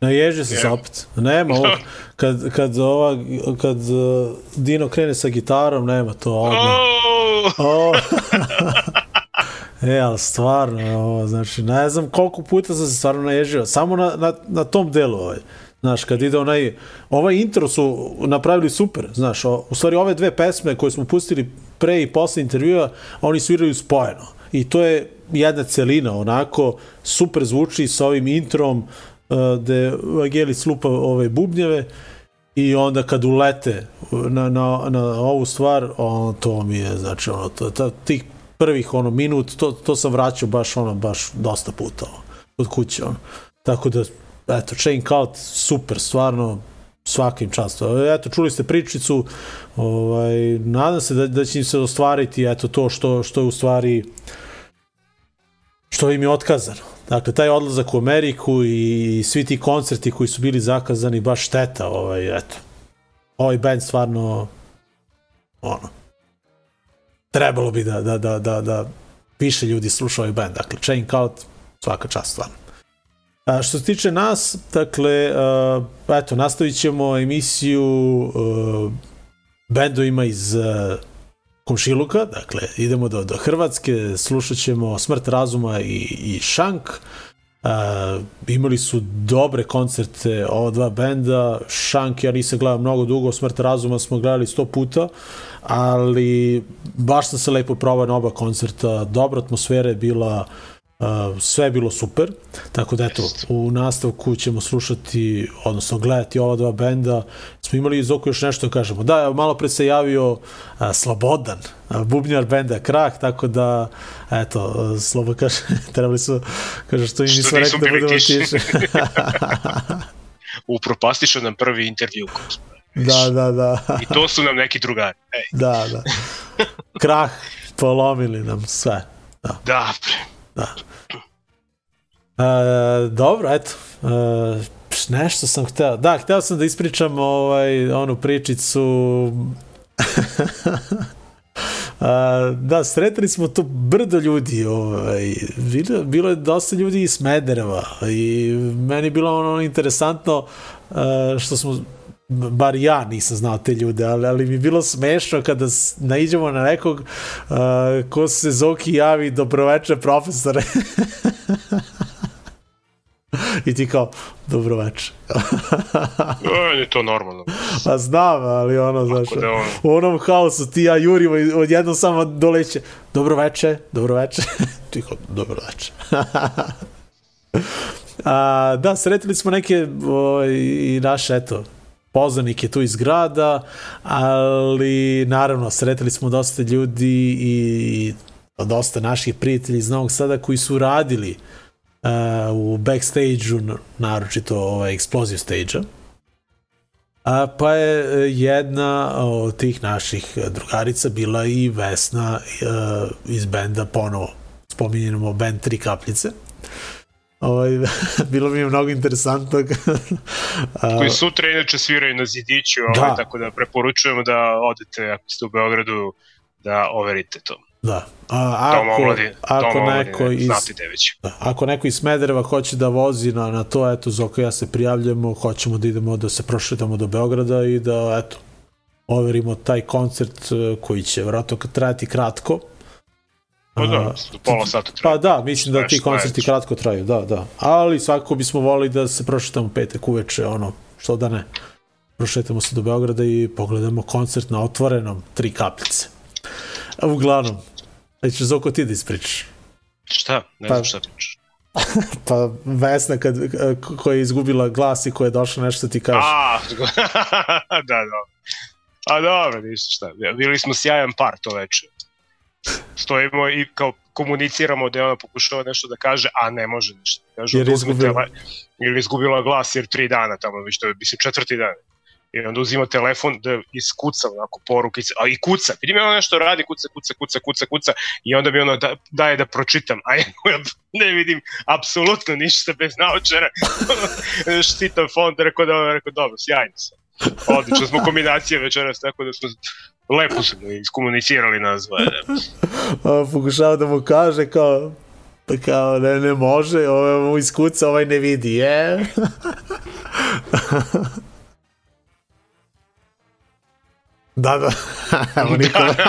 naježi se opet. Nema ovo, <laughs> kad, kad, ova, kad uh, Dino krene sa gitarom, nema to odmah. O, <laughs> e, ali stvarno, ovo, znači, ne znam koliko puta sam se stvarno naježio, samo na, na, na tom delu, ovaj. Znaš, kad ide onaj, ovaj intro su napravili super, znaš, o, u stvari ove dve pesme koje smo pustili pre i posle intervjua, oni sviraju spojeno. I to je jedna celina, onako, super zvuči sa ovim introm, gde Vangelis lupa ove bubnjeve, i onda kad ulete na, na, na ovu stvar, on, to mi je, znači, ono, to, to, tih prvih, ono, minut, to, to sam vraćao baš, ono, baš dosta puta, ono, od kuće, ono. Tako da, eto, Chain Cult, super, stvarno, svakim často. Eto, čuli ste pričicu, ovaj, nadam se da, da će im se ostvariti, eto, to što, što je u stvari, što im je otkazano. Dakle, taj odlazak u Ameriku i svi ti koncerti koji su bili zakazani, baš šteta, ovaj, eto. Ovaj band stvarno, ono, trebalo bi da, da, da, da, da više ljudi sluša ovaj band. Dakle, Chain Cult, svaka čast, stvarno. A, što se tiče nas, dakle, eto, nastavit ćemo emisiju uh, bendovima iz komšiluka, dakle, idemo do, do Hrvatske, slušat ćemo Smrt razuma i, i Šank, Uh, imali su dobre koncerte ova dva benda. Šank ja nisam gledao mnogo dugo Smrt razuma smo gledali sto puta ali baš sam se lepo probao na oba koncerta. Dobra atmosfera je bila sve je bilo super, tako da eto, u nastavku ćemo slušati, odnosno gledati ova dva benda. Smo imali iz oko još nešto da kažemo. Da, malo pre se javio uh, Slobodan, uh, bubnjar benda Krak, tako da, eto, uh, Slobo kaže, <laughs> trebali su, kaže, što im nismo rekli da budemo tiše. <laughs> Upropastišao nam prvi intervju. Da, da, da. I to su nam neki drugari. Ej. Da, da. Krah, polomili nam sve. Da. Da, pre. Da. E, dobro, eto. E, nešto sam hteo. Da, hteo sam da ispričam ovaj, onu pričicu A, <laughs> da, sretali smo to brdo ljudi, ovaj, bilo, bilo je dosta ljudi iz Smedereva i meni je bilo ono interesantno a, što smo bar ja nisam znao te ljude, ali, ali mi je bilo smešno kada naiđemo na nekog uh, ko se Zoki javi dobroveče profesore. <laughs> I ti kao, dobroveče. <laughs> e, je to normalno. Pa znam, ali ono, znaš, da ono... u onom haosu ti ja jurimo i odjednom samo doleće, dobroveče, dobroveče. <laughs> ti kao, dobroveče. A, da, sretili smo neke o, i naše, eto, poznanike tu iz grada, ali naravno sretali smo dosta ljudi i dosta naših prijatelji iz Novog Sada koji su radili uh, u backstage-u, naročito ovaj explosive stage-a. A, pa je jedna od tih naših drugarica bila i Vesna uh, iz benda ponovo spominjeno band Tri kapljice. Ovaj, <laughs> bilo mi je mnogo interesantno. <laughs> Koji sutra inače sviraju na zidiću, ovaj, da. tako da preporučujemo da odete ako ste u Beogradu da overite to. Da. A, ako, dom ako dom neko iz, znate već. Da, ako neko iz Smedereva hoće da vozi na, na to, eto, Zoko ja se prijavljamo, hoćemo da idemo da se prošetamo do Beograda i da, eto, overimo taj koncert eh, koji će vratno trajati kratko, Pa da, pola sata traje. Pa da, mislim da ti koncerti kratko traju, da, da. Ali svakako bismo volili da se prošetamo petak uveče, ono, što da ne. Prošetamo se do Beograda i pogledamo koncert na otvorenom, tri kapljice. Uglavnom, da ćeš Zoko ti da ispričaš. Šta? Ne Pa- znam šta pričaš. <laughs> pa Vesna kad, koja je izgubila glas i koja je došla nešto ti kaže. A, <laughs> da, da. A dobro, ništa šta. Bili smo sjajan par to veče. Stojimo i kao komuniciramo da je ona pokušava nešto da kaže, a ne može ništa. Kaže, Jer izgubila. Jer je izgubila glas jer tri dana tamo, već to je, mislim, četvrti dan. I onda uzima telefon da iskuca onako porukice, a i kuca. Vidim je ono nešto radi, kuca, kuca, kuca, kuca, kuca i onda mi ono da, daje da pročitam, a <laughs> ja ne vidim apsolutno ništa bez naočara. <laughs> Štitam fond, rekao da, rekao dobro, sjajno sam. Odlično smo kombinacije večeras, tako da smo lepo smo iskomunicirali nas dvoje. A, pokušava da mu kaže kao Pa kao, ne, ne može, ovaj mu iskuca, ovaj ne vidi, je. <laughs> da, da. <laughs> Evo Nikola. <laughs>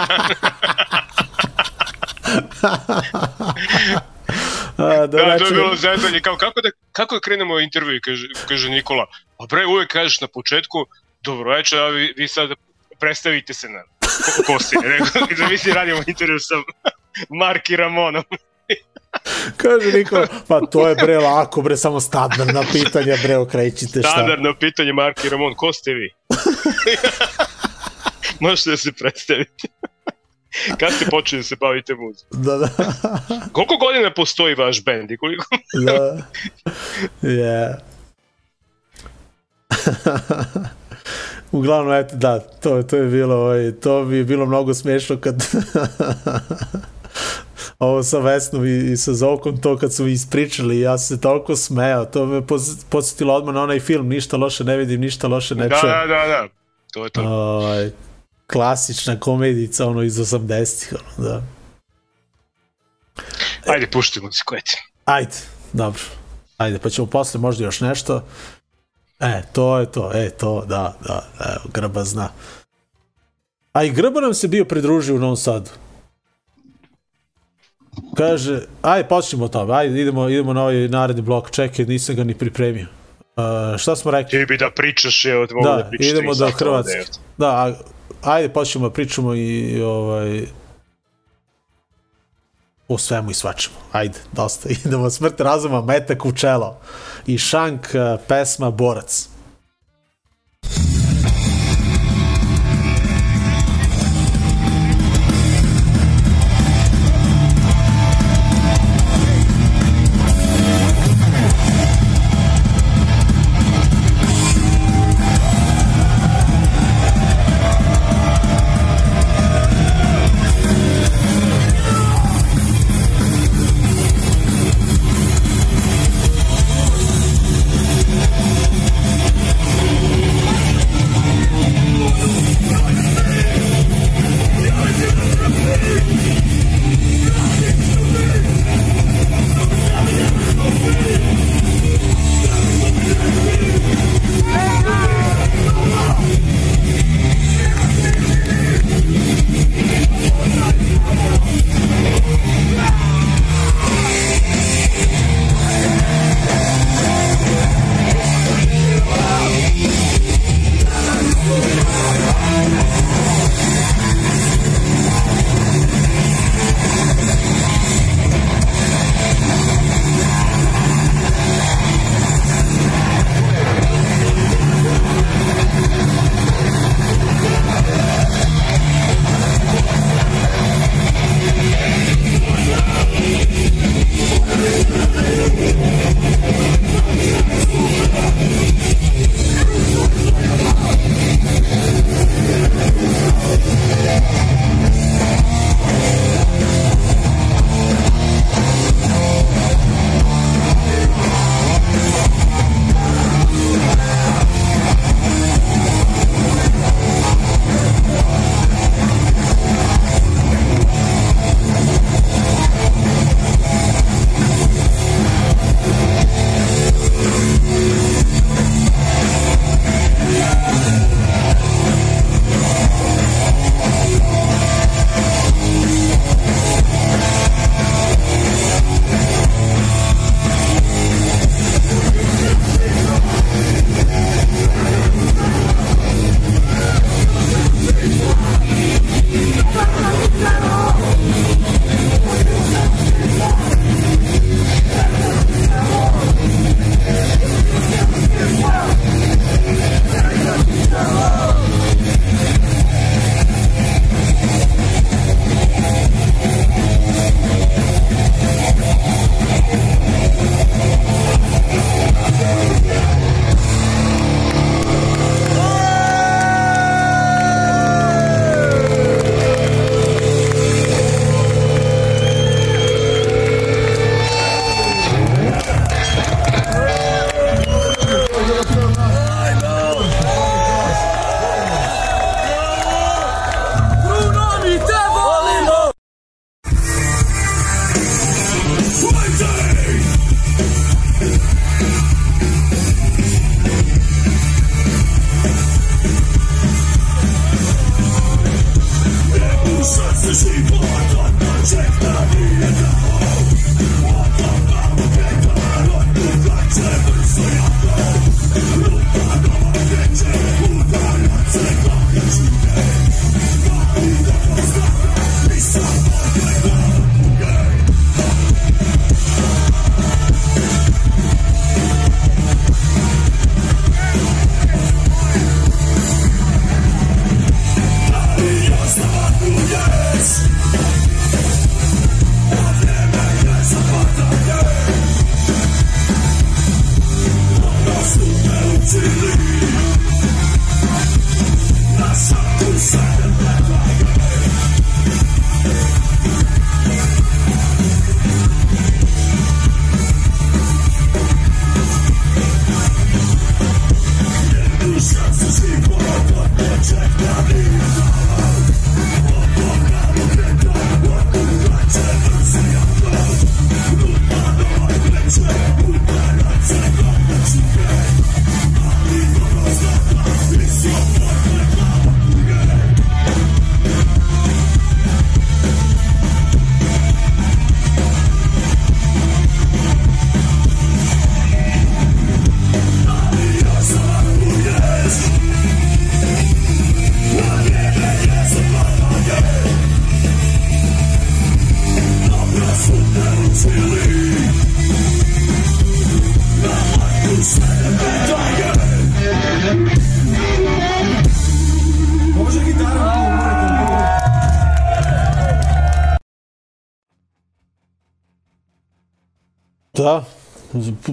A, Da, to je znači- bilo zezanje, kao kako da, kako da krenemo intervju, kaže, kaže Nikola. Pa bre, uvek kažeš na početku, dobro večer, a vi, vi sad predstavite se na ko, si. <laughs> Rekao, da mi si radimo intervju sa Marki Ramonom. <laughs> Kaže Nikola, pa to je bre lako, bre, samo standardna pitanja, bre, okrećite šta. Standardno pitanje Marki Ramon, ko ste vi? <laughs> Možete da se predstavite. Kad ste počeli da se bavite muzikom? Da, da. Koliko godina postoji vaš bend i koliko? da. Je. Uglavnom, eto, da, to, to je bilo, ovaj, to bi bilo mnogo smešno kad <laughs> ovo sa Vesnom i, i sa Zokom, to kad su mi ispričali, ja se toliko smejao, to me podsjetilo odmah na onaj film, ništa loše ne vidim, ništa loše ne da, čujem. da, da, da. To je to. Ovaj, klasična komedica, ono, iz 80-ih, ono, da. Ajde, pušti muziku, ajde. Ajde, dobro. Ajde, pa ćemo posle možda još nešto. E, to je to, e, to, da, da, evo, Grba zna. A i Grba nam se bio pridružio u Novom Sadu. Kaže, ajde, počnemo o tome, ajde, idemo, idemo na ovaj naredni blok, čekaj, nisam ga ni pripremio. Uh, šta smo rekli? Ti bi da pričaš, evo, mogu da, Da, da pričaš idemo do Hrvatske. Da, a, ajde počnemo da pričamo i ovaj o svemu i svačemu. Ajde, dosta. <laughs> Idemo smrt razuma, metak u čelo. I šank eh, pesma Borac.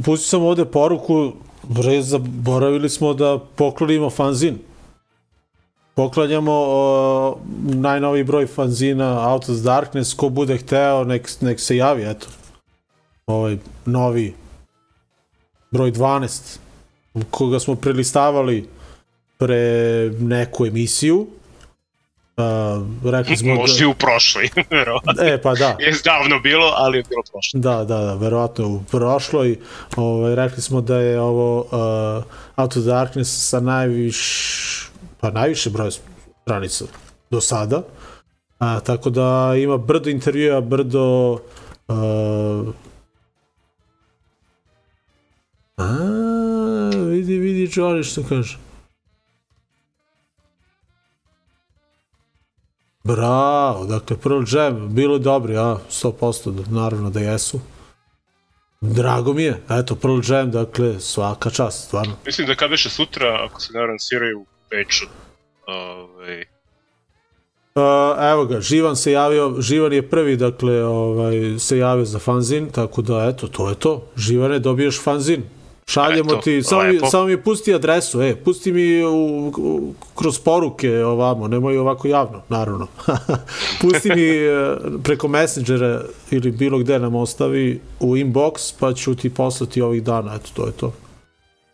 Pustio sam ovde poruku, bre, zaboravili smo da poklonimo fanzin. Poklanjamo o, najnoviji broj fanzina Out of Darkness, ko bude hteo, nek, nek se javi, eto. Ovaj novi broj 12, koga smo prelistavali pre neku emisiju. Uh, rekli smo Možda i u prošloj, <laughs> verovatno. E, pa da. Je davno bilo, ali je bilo prošlo. Da, da, da, verovatno u prošloj. Ovaj, rekli smo da je ovo uh, Out of Darkness sa najviš, pa najviše broja stranica do sada. A, tako da ima brdo intervjua, brdo uh, a, vidi, vidi Johnny što kaže. Bravo, dakle Pearl Jam, bilo dobri, a 100%, da, naravno da jesu. Drago mi je, eto Pearl Jam, dakle svaka čast, stvarno. Mislim da kad više sutra, ako se ne varam, sviraju u Beču. Ovaj, Uh, evo ga, Živan se javio, Živan je prvi, dakle, ovaj, se javio za fanzin, tako da, eto, to je to. Živane, dobiješ fanzin. Šaljemo Eto, ti, samo mi, samo mi pusti adresu, e, pusti mi u, u, kroz poruke ovamo, nemoj ovako javno, naravno. <laughs> pusti mi e, preko Messengera ili bilo gde nam ostavi u inbox, pa ću ti poslati ovih dana, eto, to je to.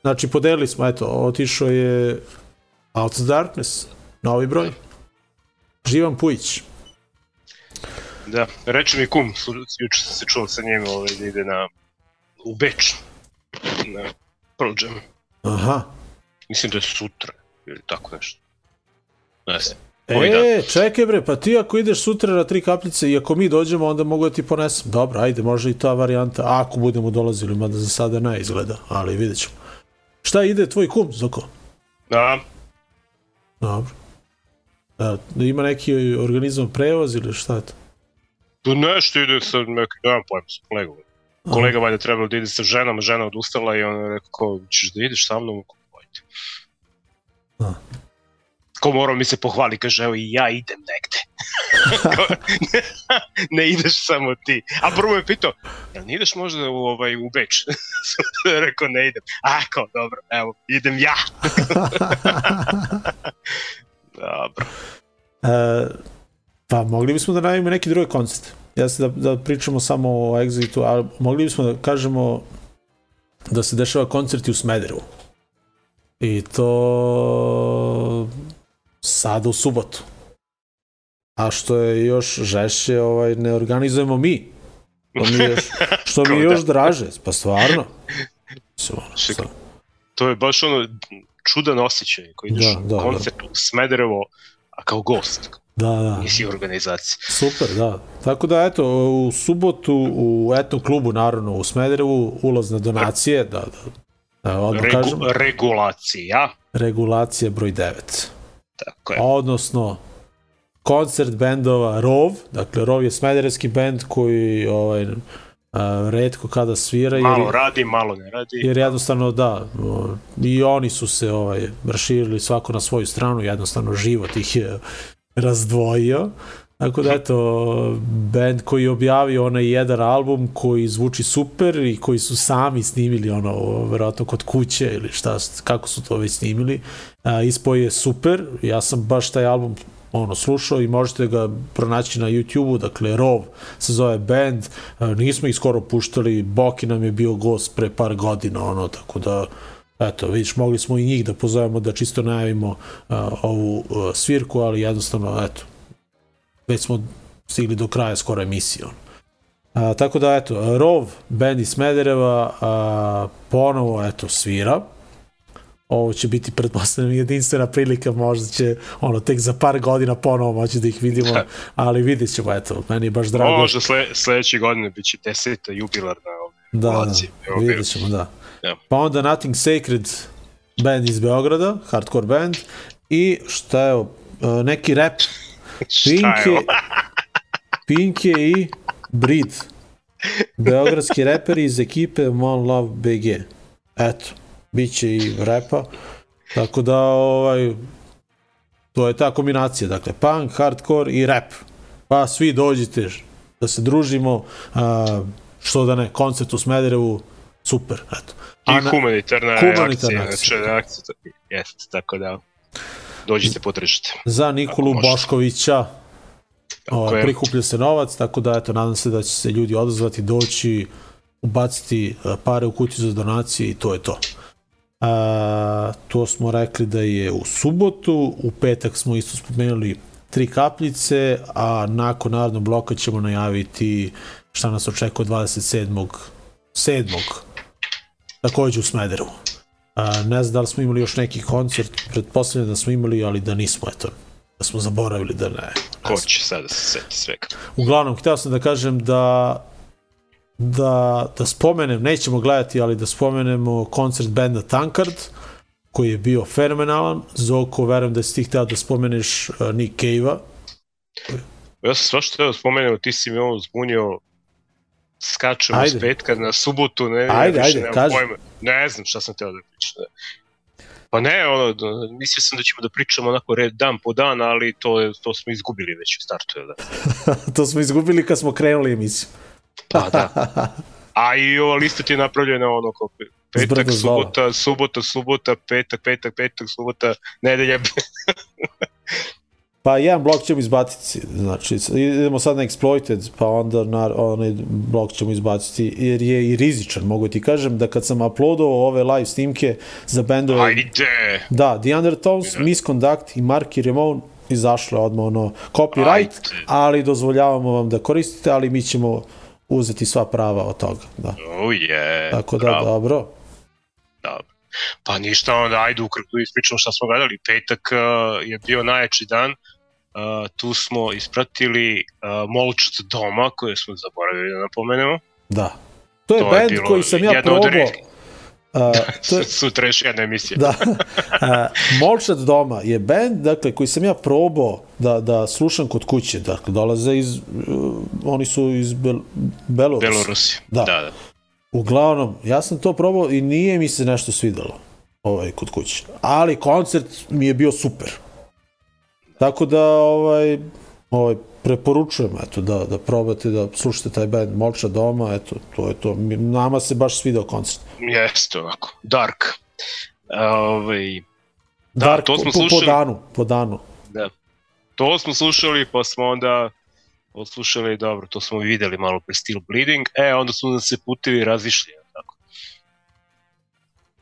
Znači, podelili smo, eto, otišao je Out of Darkness, novi broj. Živan Pujić. Da, reče mi kum, juče sam se čuo sa njim ovaj, da ide na, u Beč, na Pearl Jam. Aha. Mislim da je sutra, ili tako nešto. Ne znam. Ovaj dan. E, čekaj bre, pa ti ako ideš sutra na tri kapljice i ako mi dođemo, onda mogu da ti ponesem. Dobro, ajde, može i ta varijanta, ako budemo dolazili, mada za sada ne izgleda, ali vidjet ćemo. Šta ide tvoj kum, Zoko? Da, Dobro. Da, da ima neki organizam prevoz ili šta je to? tu nešto ide sa nekim, nemam pojma, sa kolegom. Kolega valjda trebalo da ide sa ženom, žena odustala i on je rekao, ćeš da ideš sa mnom? Ajde. A. Ko morao mi se pohvali, kaže, evo i ja idem negde. <laughs> Ne ideš samo ti. A prvo je pitao, jel ne ideš možda u, ovaj, u Beč? <laughs> rekao, ne idem. A, kao, dobro, evo, idem ja. <laughs> dobro. E, pa mogli bismo da najavimo neki drugi koncert. Ja se da, da pričamo samo o Exitu, ali mogli bismo da kažemo da se dešava koncert u Smederevu. I to sada u subotu. A što je još žešće, ovaj, ne organizujemo mi. To mi je još, što mi je <laughs> još draže, pa stvarno. Mislim, ono, Čekaj, to je baš ono čudan osjećaj koji ideš Da, u da, koncert u Smederevo kao gost. Da, da. Nisi u organizaciji. Super, da. Tako da, eto, u subotu u etnom klubu, naravno, u Smederevu, ulazne donacije, da, da, da odmah Regu, kažem, regulacija. regulacija broj 9. Tako je. Odnosno, koncert bendova ROV, dakle ROV je smederevski bend koji ovaj, a, redko kada svira. jer- Malo radi, malo ne radi. Jer jednostavno da, i oni su se ovaj, raširili svako na svoju stranu, jednostavno život ih je razdvojio. Tako da eto, band koji je objavio onaj jedan album koji zvuči super i koji su sami snimili ono, verovatno kod kuće ili šta, kako su to već snimili, a, ispao je super. Ja sam baš taj album ono slušao i možete ga pronaći na YouTubeu, dakle Rov se zove band, a, nismo ih skoro puštali, Boki nam je bio gost pre par godina, ono, tako da eto, vidiš, mogli smo i njih da pozovemo da čisto najavimo a, ovu a, svirku, ali jednostavno, eto, već smo stigli do kraja skoro emisije. ono. A, tako da, eto, Rov, band iz Smedereva, a, ponovo, eto, svira. Ovo će biti, pretpostavljam, jedinstvena prilika, možda će, ono, tek za par godina ponovo moći da ih vidimo, ali vidjet ćemo, eto, meni je baš drago. Možda sle, sledeće godine bit će deseta jubilarna Da, ovulacija. da, vidjet ćemo, da. Ja. Pa onda Nothing Sacred, band iz Beograda, hardcore band, i šta je neki rap, <laughs> Pink je? Pink je <laughs> i Breed, beogradski reperi iz ekipe One Love BG. Eto, bit će i repa, tako da, ovaj, to je ta kombinacija, dakle, punk, hardcore i rap. Pa svi dođite da se družimo, a, što da ne, koncert u Smederevu, super, eto. I na- humanitarna, humanitarna akcija. akcija. Znači, akcija. Jeste, tako da dođite, podržite. za Nikolu. Boškovića. O, je. prikuplja se novac, tako da eto, nadam se da će se ljudi odazvati, doći, ubaciti e, pare u kuću za donacije i to je to. A, to smo rekli da je u subotu, u petak smo isto spomenuli tri kapljice, a nakon narodnog bloka ćemo najaviti šta nas očekuje 27. 7. takođe u Smederevu. A, ne znam da li smo imali još neki koncert, pretpostavljam da smo imali, ali da nismo, eto, da smo zaboravili da ne. Ko će sad da se seti svega? Uglavnom, hteo sam da kažem da da, da spomenem, nećemo gledati, ali da spomenemo koncert benda Tankard, koji je bio fenomenalan. Zoko, verujem da si ti hteo da spomeneš uh, Nick Cave-a. Ja sam svašta da spomenem, ti si mi ovo zbunio skačemo Ajde. s petka na subotu, ne, Ajde, više ajde, nemam pojma. Ne znam šta sam teo da pričam. Pa ne, ono, mislio sam da ćemo da pričamo onako red dan po dan, ali to, je, to smo izgubili već u startu. Da. <laughs> to smo izgubili kad smo krenuli emisiju. Pa da. A i ova lista ti je napravljena ono kao pe- petak, subota, subota, subota, petak, petak, petak, subota, nedelja. <laughs> Pa jedan blok ćemo izbaciti, znači idemo sad na Exploited, pa onda na onaj blok ćemo izbaciti, jer je i rizičan, mogu ti kažem da kad sam uploadovao ove live snimke za bendove... Ajde! Da, The Undertones, Misconduct i Marky Ramone izašlo je odmah ono copyright, ali dozvoljavamo vam da koristite, ali mi ćemo uzeti sva prava od toga, da. Oh yeah, Tako da, bravo. dobro. Dobro. Pa ništa, onda ajde ukratko ispričamo šta smo gledali. Petak uh, je bio najjači dan. Uh, tu smo ispratili uh, Molčat doma, koje smo zaboravili da napomenemo. Da. To je To je band bilo koji sam ja od probao. retkih. Uh, to je, <laughs> Sutra još jedna emisija. da. Uh, Molčat doma je band, dakle, koji sam ja probao da, da slušam kod kuće. Dakle, dolaze iz, uh, oni su iz Bel Belorus. Belorusija. Da. da, da. Uglavnom, ja sam to probao i nije mi se nešto svidelo ovaj, kod kuće. Ali koncert mi je bio super. Tako da, ovaj, ovaj, preporučujem eto, da, da probate da slušate taj band Molča doma, eto, to je to. Nama se baš svidao koncert. Jeste ovako. Dark. Ovaj, da, Dark, to smo po, po slušali. danu, po danu. Da. To smo slušali, pa smo onda odslušali, dobro, to smo videli malo pre Steel Bleeding, e, onda su nam se putevi razišli, tako.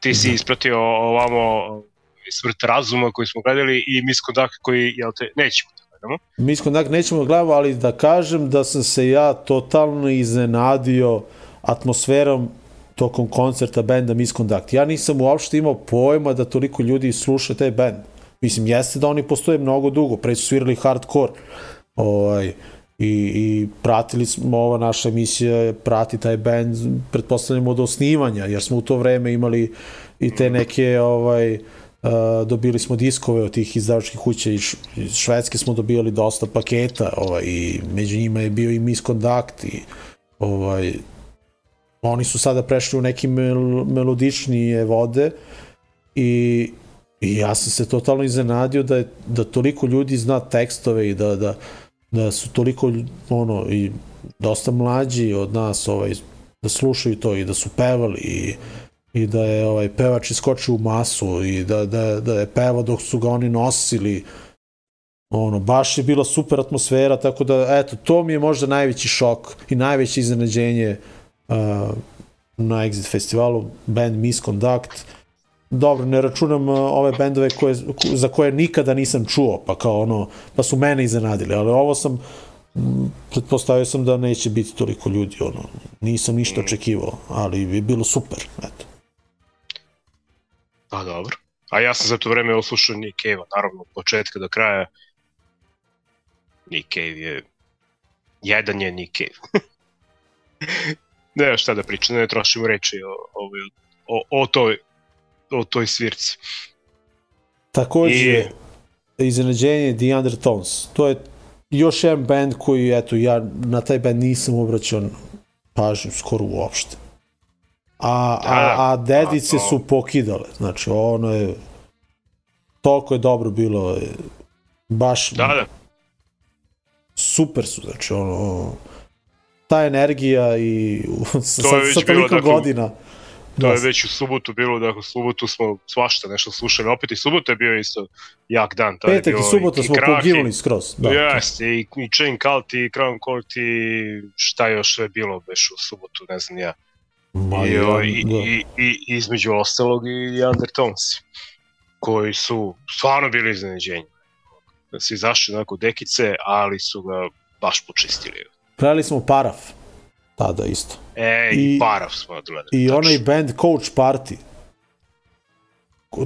Ti si ispratio ovamo ovaj, smrt razuma koji smo gledali i Misconduct koji, jel te, nećemo da gledamo. Miskondak nećemo gledati, ali da kažem da sam se ja totalno iznenadio atmosferom tokom koncerta benda Misconduct. Ja nisam uopšte imao pojma da toliko ljudi sluša taj band. Mislim, jeste da oni postoje mnogo dugo, pre su svirali hardcore, ovaj, i, i pratili smo, ova naša emisija prati taj band, pretpostavljamo od osnivanja, jer smo u to vreme imali i te neke, ovaj, Uh, dobili smo diskove od tih izdavačkih kuća iz, iz Švedske smo dobijali dosta paketa ovaj, i među njima je bio i Misconduct i ovaj, oni su sada prešli u neke mel, melodičnije vode i, i ja sam se totalno iznenadio da, je, da toliko ljudi zna tekstove i da, da, da su toliko ono i dosta mlađi od nas ovaj, da slušaju to i da su pevali i i da je ovaj pevač iskočio u masu i da, da, da je pevao dok su ga oni nosili ono, baš je bila super atmosfera, tako da, eto, to mi je možda najveći šok i najveće iznenađenje uh, na Exit festivalu, band Misconduct. Dobro, ne računam uh, ove bendove koje, za koje nikada nisam čuo, pa kao ono, pa su mene iznenadili, ali ovo sam, m, pretpostavio sam da neće biti toliko ljudi, ono, nisam ništa očekivao, ali je bilo super, eto. Pa dobro. A ja sam za to vreme oslušao Nick Cave-a, naravno, od početka do kraja. Nick Cave je... Jedan je Nick Cave. <laughs> ne, šta da pričam, ne trošimo reči o, o, o, o, toj, o toj svirci. Takođe, I... iznenađenje The Undertones. To je još jedan band koji, eto, ja na taj band nisam obraćao pažnju skoro uopšte a, a, a dedice su pokidale. Znači, ono je toliko je dobro bilo baš da, da. super su, znači ono ta energija i <laughs> sa, sa toliko dakle, godina To je već u subotu bilo, dakle u subotu smo svašta nešto slušali, opet i subota je bio isto jak dan. Taj Petak i subota smo poginuli skroz. Da, Jeste, i, i Chain Cult i Crown Court i šta još sve bilo već u subotu, ne znam ja. Ma, I, i, da. i, i, između ostalog i Undertones, koji su stvarno bili iznenađenji. Da su izašli onako dekice, ali su ga baš počistili. Gledali smo Paraf, tada isto. E, i, i Paraf smo gledali. I tačno. onaj band Coach Party.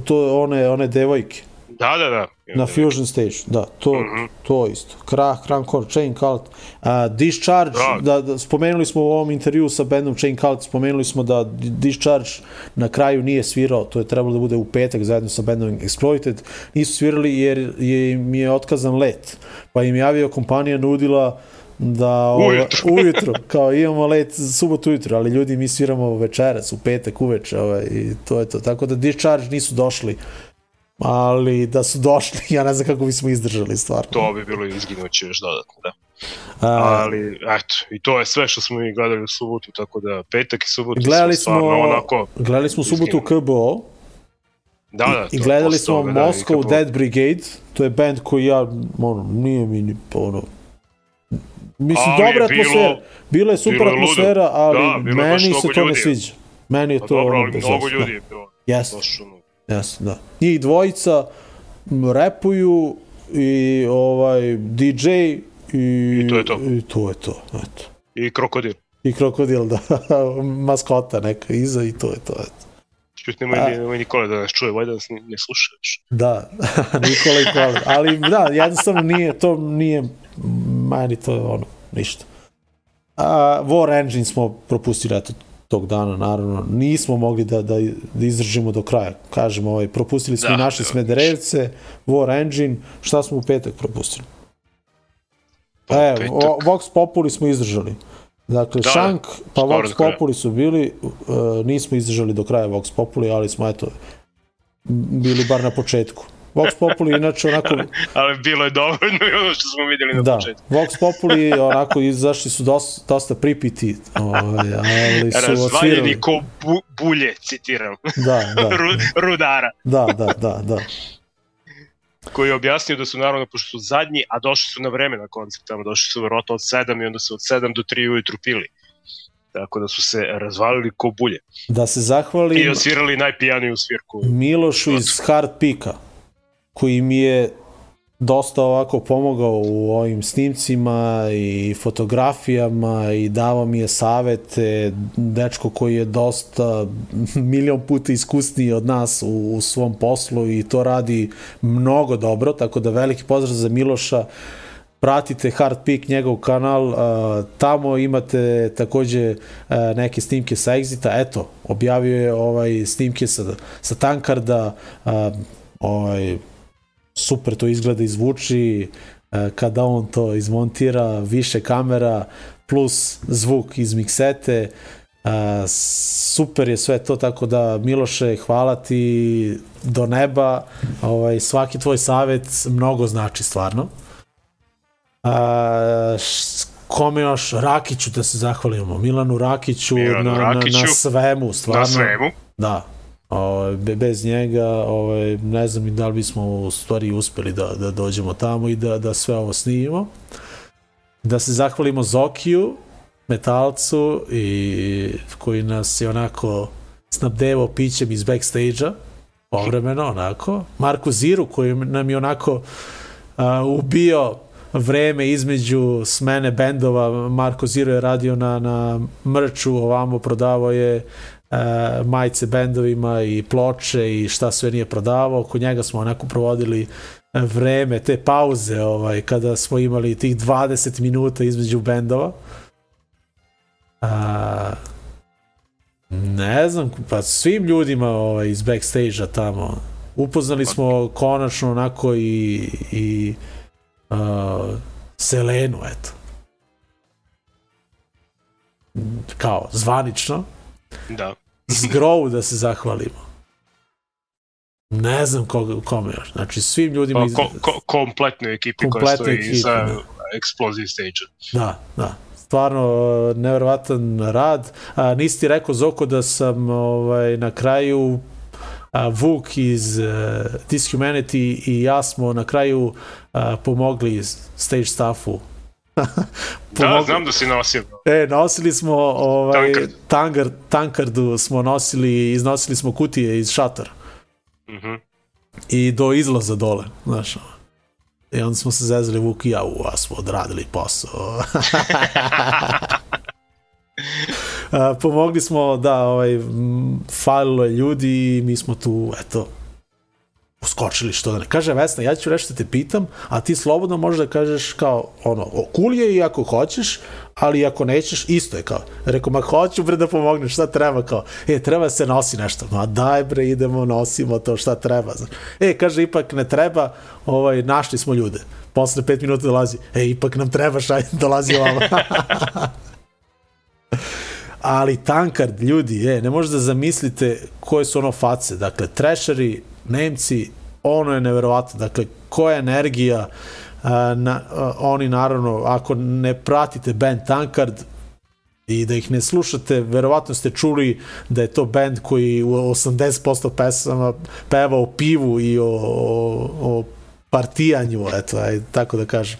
To one, one devojke. Da, da, da. Na Fusion Stage, da, to, mm -hmm. to isto. Krah, Crankor, Chain Cult. Uh, Discharge, da. da, da, spomenuli smo u ovom intervju sa bandom Chain Cult, spomenuli smo da Discharge na kraju nije svirao, to je trebalo da bude u petak zajedno sa bandom Exploited, nisu svirali jer je, im je otkazan let, pa im je avio kompanija nudila da ujutro. ujutro <laughs> kao imamo let subotu ujutro, ali ljudi mi sviramo večeras u petak uveče, ovaj i to je to. Tako da Discharge nisu došli ali da su došli, <laughs> ja ne znam kako bismo izdržali stvarno. To bi bilo izginuće još dodatno, da. A, ali, eto, i to je sve što smo mi gledali u subotu, tako da petak i subotu gledali smo, smo onako... Gledali smo subotu KBO, Da, da, I gledali smo da, Moscow da, Dead Brigade, to je band koji ja, ono, nije mi ni, ono, mislim, ali dobra atmosfera, bila je super bilo atmosfera, ali da, meni se to ljudi. ne sviđa. Meni je pa to dobro, ono, bez mnogo ljudi je bilo. Jeste. Jes, da. Njih dvojica repuju i ovaj DJ i, I to je to. I to je to, eto. I krokodil. I krokodil, da. <laughs> Maskota neka iza i to je to, eto. Čut, nemoj, A, nemoj Nikola da nas čuje, vajda nas ne, ne slušaš. Da, <laughs> Nikola i Kola. Ali da, jednostavno nije, to nije, meni to je ono, ništa. A, War Engine smo propustili, eto, tog dana, naravno, nismo mogli da, da, da izdržimo do kraja. Kažemo, ovaj, propustili smo da, naše da, Smederevce, War Engine, šta smo u petak propustili? Pa, Evo, petak. O, Vox Populi smo izdržali. Dakle, da, Shank, pa Vox Populi su bili, uh, nismo izdržali do kraja Vox Populi, ali smo, eto, bili bar na početku. Vox Populi inače onako... <laughs> Ali bilo je dovoljno i ono što smo videli na da, početku. Vox Populi onako izašli su dosta, dosta pripiti, ovaj, ali su Razvaljeni ko bu, bulje, citiram. Da, da. <laughs> Ru, rudara. Da, da, da, da. Koji je objasnio da su naravno, pošto su zadnji, a došli su na vreme na koncert, tamo došli su vrota od 7 i onda su od 7 do 3 ujutru pili tako da su se razvalili ko bulje. Da se zahvalim... I osvirali najpijaniju svirku. Milošu iz Hard Pika koji mi je dosta ovako pomogao u ovim snimcima i fotografijama i davao mi je savete, dečko koji je dosta <laughs> milion puta iskusniji od nas u, u svom poslu i to radi mnogo dobro, tako da veliki pozdrav za Miloša, pratite Hard Peak, njegov kanal, tamo imate takođe neke snimke sa Exita, eto, objavio je ovaj snimke sa, sa Tankarda, ovaj, super to izgleda i zvuči, uh, kada on to izmontira, više kamera, plus zvuk iz miksete, uh, super je sve to, tako da Miloše, hvala ti do neba, ovaj, svaki tvoj savet mnogo znači stvarno. A, š- kome još Rakiću da se zahvalimo Milanu Rakiću, Milanu na, Rakiću. na, na svemu stvarno Na svemu. da Ovaj, be- bez njega ovaj, ne znam i da li bismo u stvari uspeli da, da dođemo tamo i da, da sve ovo snimimo. Da se zahvalimo Zokiju metalcu i koji nas je onako snabdevao pićem iz backstage-a povremeno onako. Marku Ziru koji nam je onako a, ubio vreme između smene bendova. Marko Ziro je radio na, na mrču ovamo prodavao je e, majice bendovima i ploče i šta sve nije prodavao kod njega smo onako provodili e, vreme, te pauze ovaj, kada smo imali tih 20 minuta između bendova a, ne znam, pa svim ljudima ovaj, iz backstage-a tamo upoznali smo konačno onako i, i uh, Selenu, eto. Kao, zvanično. Da. Zgrovu da se zahvalimo. Ne znam ko, kome još. Znači, svim ljudima... Pa, iz- ko, ko, kompletnoj ekipi koja stoji ekipi, iza da. Explosive Stage. Da, da. Stvarno uh, neverovatan rad. A, nisi ti rekao Zoko da sam ovaj na kraju a, Vuk iz uh, Dishumanity i ja smo na kraju a, pomogli stage staffu. <laughs> Da, znam da si nosio. E, nosili smo ovaj Tankard. tankard, tankardu smo nosili, iznosili smo kutije iz šatora Mhm. i do izlaza dole, znaš. I onda smo se zezali Vuk i ja, u, a smo odradili posao. <laughs> <laughs> Pomogli smo, da, ovaj, falilo je ljudi i mi smo tu, eto, uskočili što da ne. Kaže Vesna, ja ću da te pitam, a ti slobodno možeš da kažeš kao, ono, o, cool je i ako hoćeš, ali ako nećeš, isto je kao. Rekao, ma hoću bre da pomogneš, šta treba kao? E, treba se nosi nešto. Ma daj bre, idemo, nosimo to, šta treba. Znaš. E, kaže, ipak ne treba, ovaj, našli smo ljude. Posle pet minuta dolazi, e, ipak nam treba, šaj, <laughs> dolazi ovamo. <laughs> ali Tankard, ljudi, e, ne možete da zamislite koje su ono face. Dakle, trešeri, Nemci, ono je neverovatno. Dakle, koja energija, a, na, a, oni naravno, ako ne pratite band Tankard, i da ih ne slušate, verovatno ste čuli da je to band koji u 80% pesama peva o pivu i o, o, o partijanju, eto, aj, tako da kažem.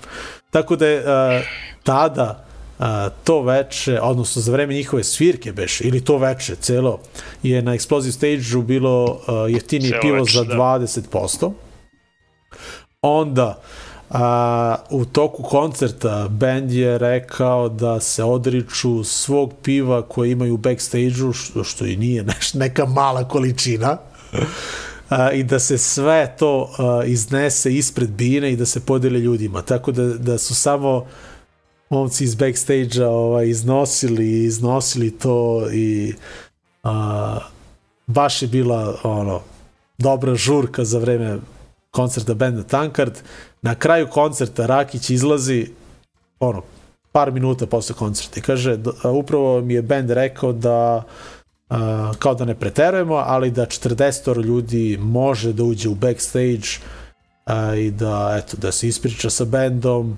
Tako da je uh, tada uh, to veče, odnosno za vreme njihove svirke beš, ili to veče, celo, je na Explosive Stage-u bilo uh, jeftinije Celo pivo veče, za da. 20%. Onda, a, u toku koncerta band je rekao da se odriču svog piva koje imaju u backstage-u, što, što i nije neš, neka mala količina, a, i da se sve to a, iznese ispred bine i da se podele ljudima. Tako da, da su samo momci iz backstage-a ovaj, iznosili, iznosili to i a, baš je bila ono, dobra žurka za vreme koncerta benda Tankard. Na kraju koncerta Rakić izlazi ono, par minuta posle koncerta i kaže, d- a, upravo mi je bend rekao da a, kao da ne preterujemo, ali da 40 ljudi može da uđe u backstage a, i da, eto, da se ispriča sa bendom,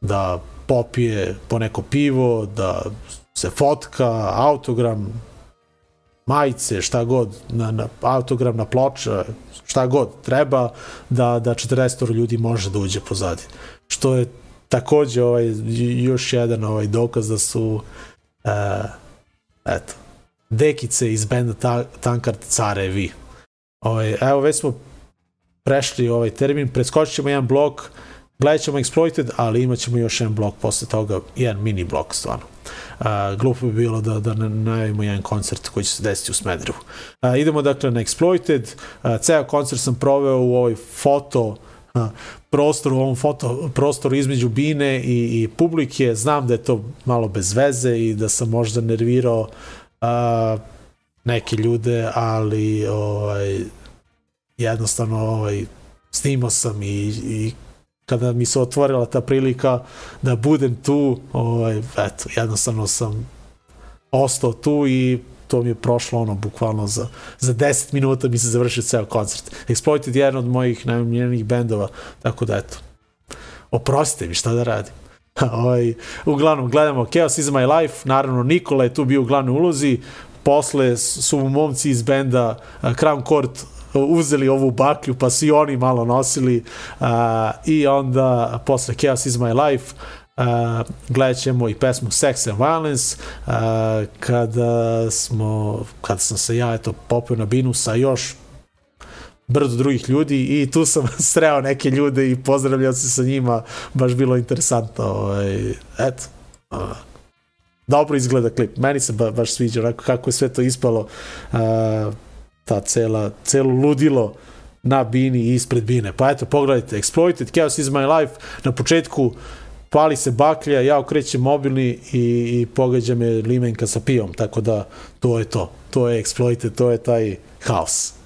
da popije po neko pivo, da se fotka, autogram, majice, šta god, na, na autogram na ploča, šta god treba, da, da 40 ljudi može da uđe pozadi. Što je takođe ovaj, još jedan ovaj dokaz da su e, eto, dekice iz benda ta, Tankard carevi. Ovaj, evo, već smo prešli ovaj termin, preskočit ćemo jedan blok, gledat ćemo Exploited, ali imat ćemo još jedan blok posle toga, jedan mini blok stvarno. Uh, glupo bi bilo da, da najavimo jedan koncert koji će se desiti u Smedrevu. Uh, idemo dakle na Exploited, uh, ceo koncert sam proveo u ovoj foto a, prostoru, u ovom foto, prostoru između Bine i, i publike, znam da je to malo bez veze i da sam možda nervirao a, neke ljude, ali ovaj, jednostavno ovaj, snimao sam i, i kada mi se otvorila ta prilika da budem tu, ovaj, eto, jednostavno sam ostao tu i to mi je prošlo ono bukvalno za, za 10 minuta mi se završio ceo koncert. Exploited je jedan od mojih najomiljenijih bendova, tako da eto, oprostite mi šta da radim. <laughs> ovaj, uglavnom, gledamo Chaos is my life, naravno Nikola je tu bio u glavnoj ulozi, posle su momci iz benda uh, Crown Court uzeli ovu baklju, pa su i oni malo nosili uh, i onda posle Chaos is my life Uh, gledat ćemo i pesmu Sex and Violence uh, kada smo kada sam se ja eto popio na binu sa još brdo drugih ljudi i tu sam <laughs> sreo neke ljude i pozdravljao se sa njima baš bilo interesantno ovaj, eto uh, dobro izgleda klip. Meni se ba, baš sviđa onako kako je sve to ispalo uh, ta cela, celo ludilo na bini i ispred bine pa eto pogledajte Exploited Chaos is my life na početku pali se baklja, ja okrećem mobilni i, i pogađa me limenka sa pijom, tako da to je to. To je exploited, to je taj haos.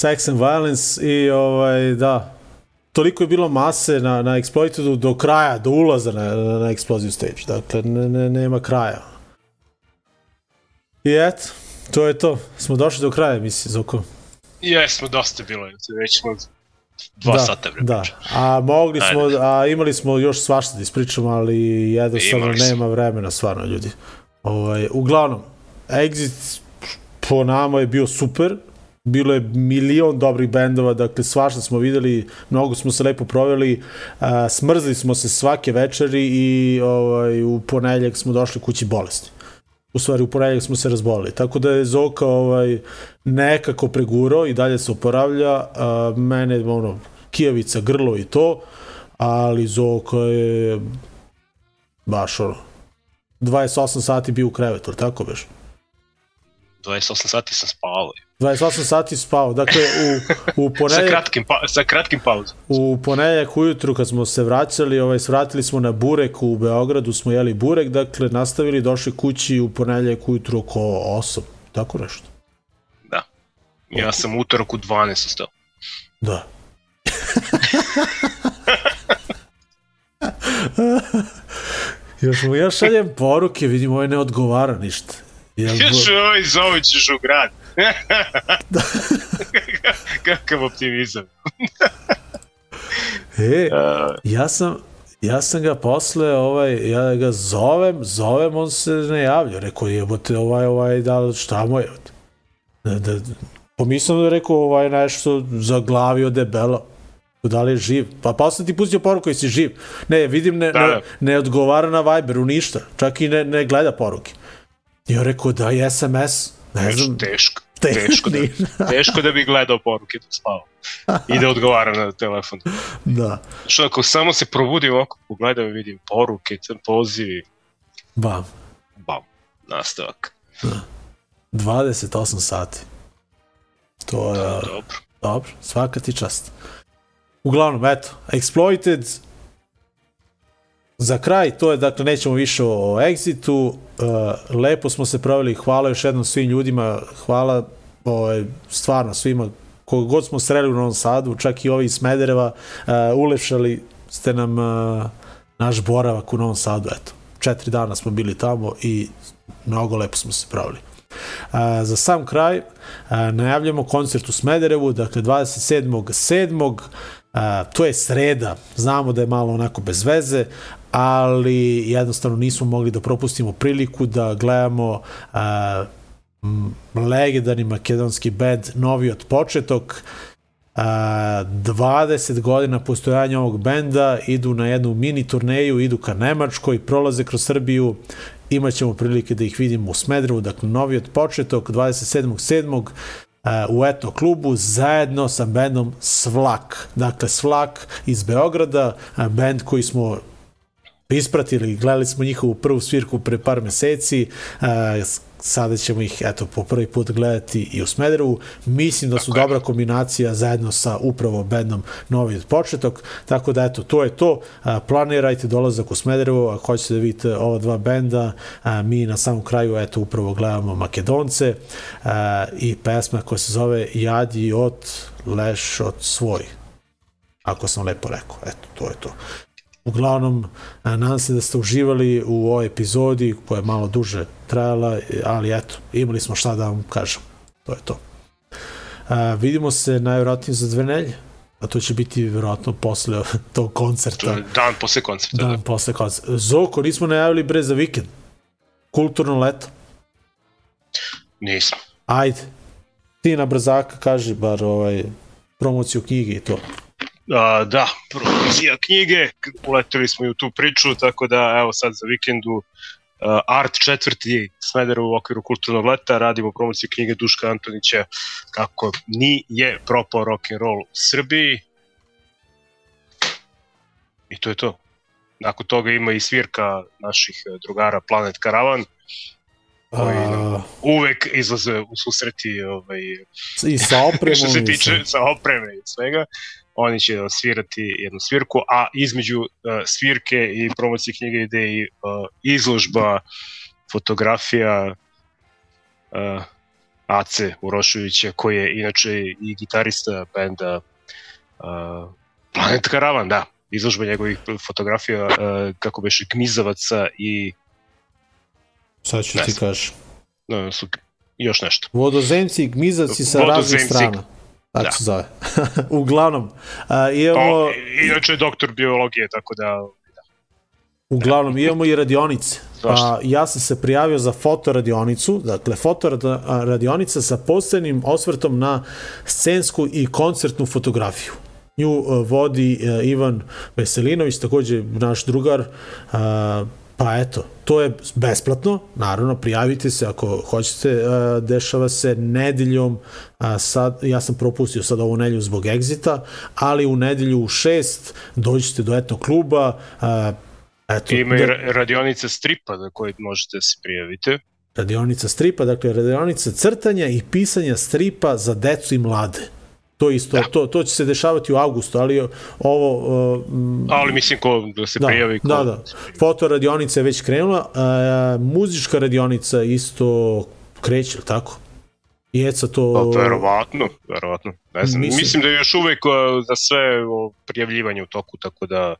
Sex and violence i ovaj, da, toliko je bilo mase na, na Exploitedu do kraja, do ulaza na, na, na Explosive Stage. Dakle, ne, ne, nema kraja. I eto, to je to. Smo došli do kraja, misli, Zoko. Jesmo, dosta bilo. Već smo dva da, sata bre. Da, a mogli smo, a imali smo još svašta da ispričamo, ali jednostavno nema vremena, stvarno, ljudi. Ovaj, uglavnom, Exit po nama je bio super, bilo je milion dobrih bendova, dakle svašta smo videli, mnogo smo se lepo proveli, a, smrzli smo se svake večeri i ovaj, u ponedljak smo došli kući bolesti. U stvari, u ponedljak smo se razbolili. Tako da je Zoka ovaj, nekako pregurao i dalje se oporavlja. A, mene, ono, kijavica, grlo i to, ali Zoka je baš ono, 28 sati bio u krevetu, tako beš? 28 sati sam spavao. 28 sati spao. Dakle, u, u ponedjak... <laughs> sa, kratkim, pa, sa kratkim pauzom. U ponedjak ujutru kad smo se vraćali, ovaj, svratili smo na Burek u Beogradu, smo jeli Burek, dakle, nastavili, došli kući u ponedjak ujutru oko 8. Tako nešto. Da. Ja sam utorak u 12 ostao. Da. <laughs> <laughs> još mu ja šaljem poruke, vidim, ovaj ne odgovara ništa. Još ovaj zove ćeš u grad. <laughs> Kakav optimizam. <laughs> e, ja sam, ja sam ga posle, ovaj, ja ga zovem, zovem, on se ne javlja. Rekao, jebote, ovaj, ovaj, da, šta mu je? Da, da, pomislim da je rekao, ovaj, nešto zaglavio debelo. Da li je živ? Pa posle ti pustio poruku i si živ. Ne, vidim, ne, da, ne, ne odgovara na Viberu ništa. Čak i ne, ne gleda poruke. I on rekao da je SMS, ne znam. <laughs> Teško. Teško, da, <laughs> teško da bi gledao poruke da spava. I da odgovara na telefon. <laughs> Da. Što ako samo se probudim oko, pogledam i vidim poruke, pozivi. Bam. Bam. Nastavak. Da. 28 sati. To je... Da, dobro. Dobro, svaka ti čast. Uglavnom, eto, Exploited, Za kraj, to je, dakle, nećemo više o Exitu, uh, lepo smo se proveli, hvala još jednom svim ljudima, hvala ovaj, stvarno svima, koga god smo sreli u Novom Sadu, čak i ovi iz Smedereva, uh, ulepšali ste nam uh, naš boravak u Novom Sadu, eto. Četiri dana smo bili tamo i mnogo lepo smo se proveli. Uh, za sam kraj uh, najavljamo koncert u Smederevu, dakle 27.7. Uh, to je sreda, znamo da je malo onako bez veze, ali jednostavno nismo mogli da propustimo priliku da gledamo uh, legendarni makedonski band Novi od početok. Uh, 20 godina postojanja ovog benda idu na jednu mini turneju, idu ka Nemačkoj, prolaze kroz Srbiju, imaćemo prilike da ih vidimo u Smedrevu, dakle Novi od početok 27.7. Uh, u etno klubu zajedno sa bendom Svlak. Dakle, Svlak iz Beograda, bend koji smo ispratili, gledali smo njihovu prvu svirku pre par meseci, sada ćemo ih eto po prvi put gledati i u Smederevu. Mislim da su tako dobra kombinacija zajedno sa upravo bendom Novi početok, tako da eto to je to. Planirajte dolazak u Smederevu, ako hoćete da vidite ova dva benda, mi na samom kraju eto upravo gledamo Makedonce i pesma koja se zove Jadi od Leš od svoj ako sam lepo rekao. Eto, to je to. Uglavnom, nadam se da ste uživali u ovoj epizodi koja je malo duže trajala, ali eto, imali smo šta da vam kažem. To je to. A, vidimo se najvjerojatnije za dve nelje, a to će biti vjerojatno posle <laughs> tog koncerta. Dan posle koncerta. Dan da. posle koncerta. Zoko, nismo najavili bre za vikend. Kulturno leto. Nismo. Ajde. Ti na brzaka kaži bar ovaj, promociju knjige i to. A, da, promocija knjige, uleteli smo i u tu priču, tako da evo sad za vikendu uh, Art četvrti Smederu u okviru kulturnog leta, radimo promociju knjige Duška Antonića kako nije propao rock and roll u Srbiji. I to je to. Nakon toga ima i svirka naših drugara Planet Caravan, koji nam uvek izlaze u susreti ovaj, i sa opremom što se tiče sa opreme i svega oni će svirati jednu svirku, a između uh, svirke i promocije knjige ide i uh, izložba fotografija uh, Ace Uroševića, koji je inače i gitarista benda uh, Planet Karavan, da, izložba njegovih fotografija, uh, kako beše, Gmizavaca i Sad ću ti kažem. no, su, još nešto. Vodozemci i gmizavci sa raznih strana. Tako Da. se zove. <laughs> Uglavnom, a, imamo, O, inače je doktor biologije, tako da uglavnom, imamo i radionice. Svašta. A, ja sam se prijavio za fotoradionicu, dakle fotoradionica sa posebnim osvrtom na scensku i koncertnu fotografiju. Nju uh, vodi uh, Ivan Veselinović, takođe naš drugar, uh, pa eto, to je besplatno, naravno, prijavite se ako hoćete, uh, dešava se nedeljom, sad, ja sam propustio sad ovu nedelju zbog egzita, ali u nedelju u šest dođete do etno kluba, eto, ima i da- ra- radionice stripa na koje možete da se prijavite. radionica stripa, dakle radionica crtanja i pisanja stripa za decu i mlade. To isto, da. to, to će se dešavati u avgustu, ali ovo... Uh, Ali mislim ko da se da, prijavi ko... da, da. Fotoradionica je već krenula, uh, muzička radionica isto kreće, ili tako? I Eca to... Pa, verovatno, verovatno. Ne znam, Mislim- mislim, da je još uvek uh, za sve o, prijavljivanje u toku, tako da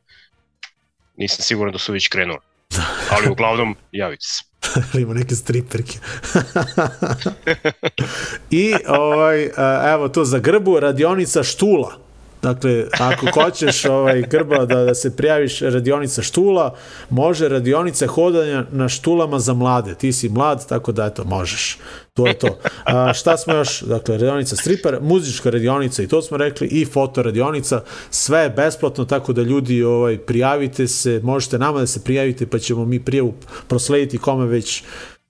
nisam siguran da su već krenuli. <laughs> Ali uglavnom, javite se. <laughs> ima neke striperke. <laughs> I ovaj, evo to za grbu, radionica štula. Dakle, ako hoćeš ovaj, grba da, da se prijaviš radionica štula, može radionica hodanja na štulama za mlade. Ti si mlad, tako da eto, možeš. To je to. A, šta smo još? Dakle, radionica striper, muzička radionica i to smo rekli, i fotoradionica. Sve je besplatno, tako da ljudi ovaj, prijavite se, možete nama da se prijavite, pa ćemo mi prijavu proslediti kome već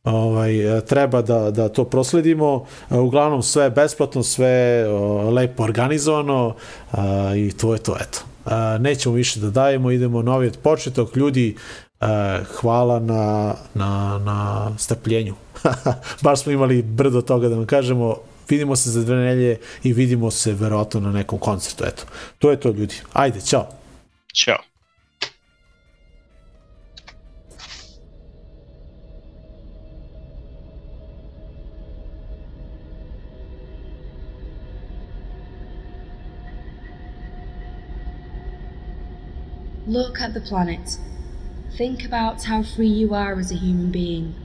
ovaj, e, treba da, da to prosledimo. E, Uglavnom sve je besplatno, sve je lepo organizovano a, i to je to, eto. A, nećemo više da dajemo, idemo novi od početok. Ljudi, a, hvala na, na, na strpljenju. <laughs> Baš smo imali brdo toga da vam kažemo, vidimo se za dve nelje i vidimo se verovatno na nekom koncertu, eto. To je to ljudi. Ajde, čao. Ćao. Look at the planet. Think about how free you are as a human being.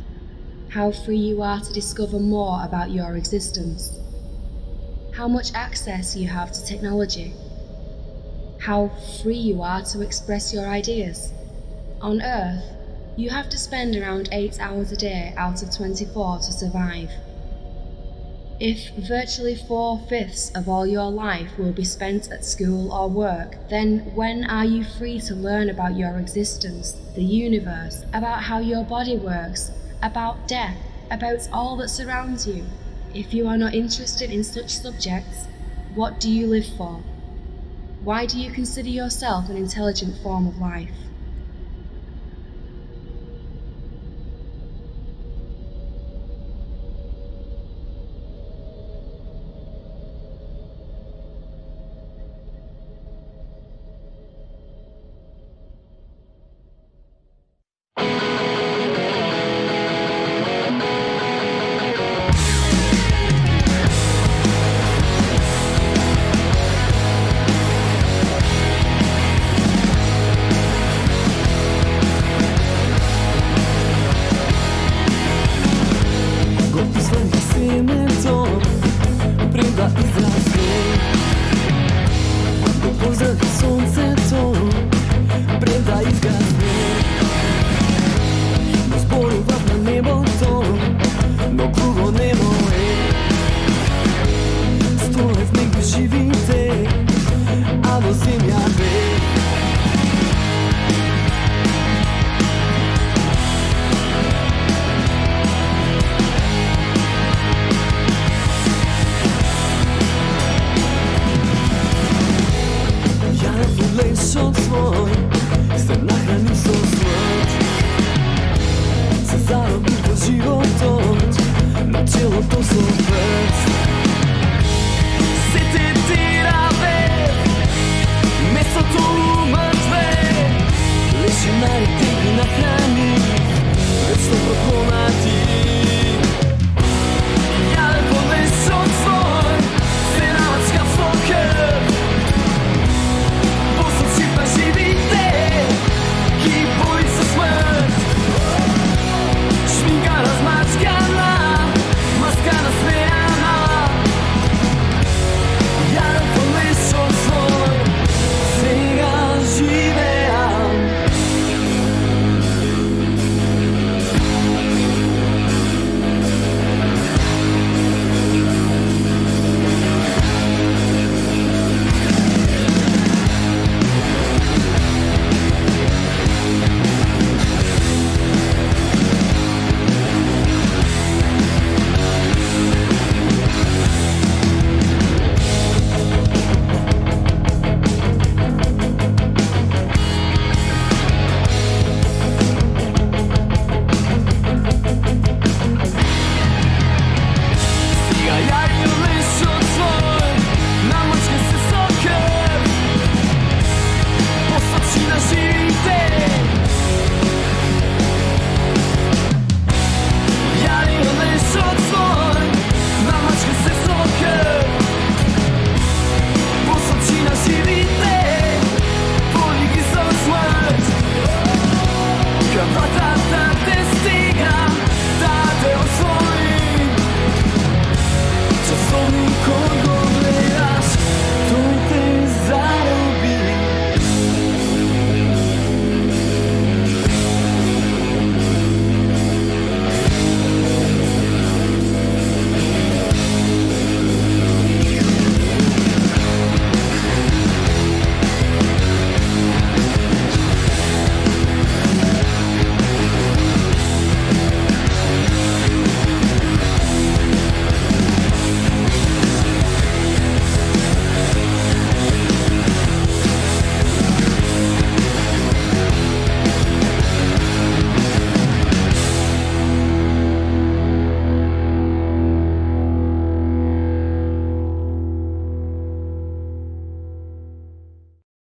How free you are to discover more about your existence. How much access you have to technology. How free you are to express your ideas. On Earth, you have to spend around 8 hours a day out of 24 to survive. If virtually four fifths of all your life will be spent at school or work, then when are you free to learn about your existence, the universe, about how your body works, about death, about all that surrounds you? If you are not interested in such subjects, what do you live for? Why do you consider yourself an intelligent form of life?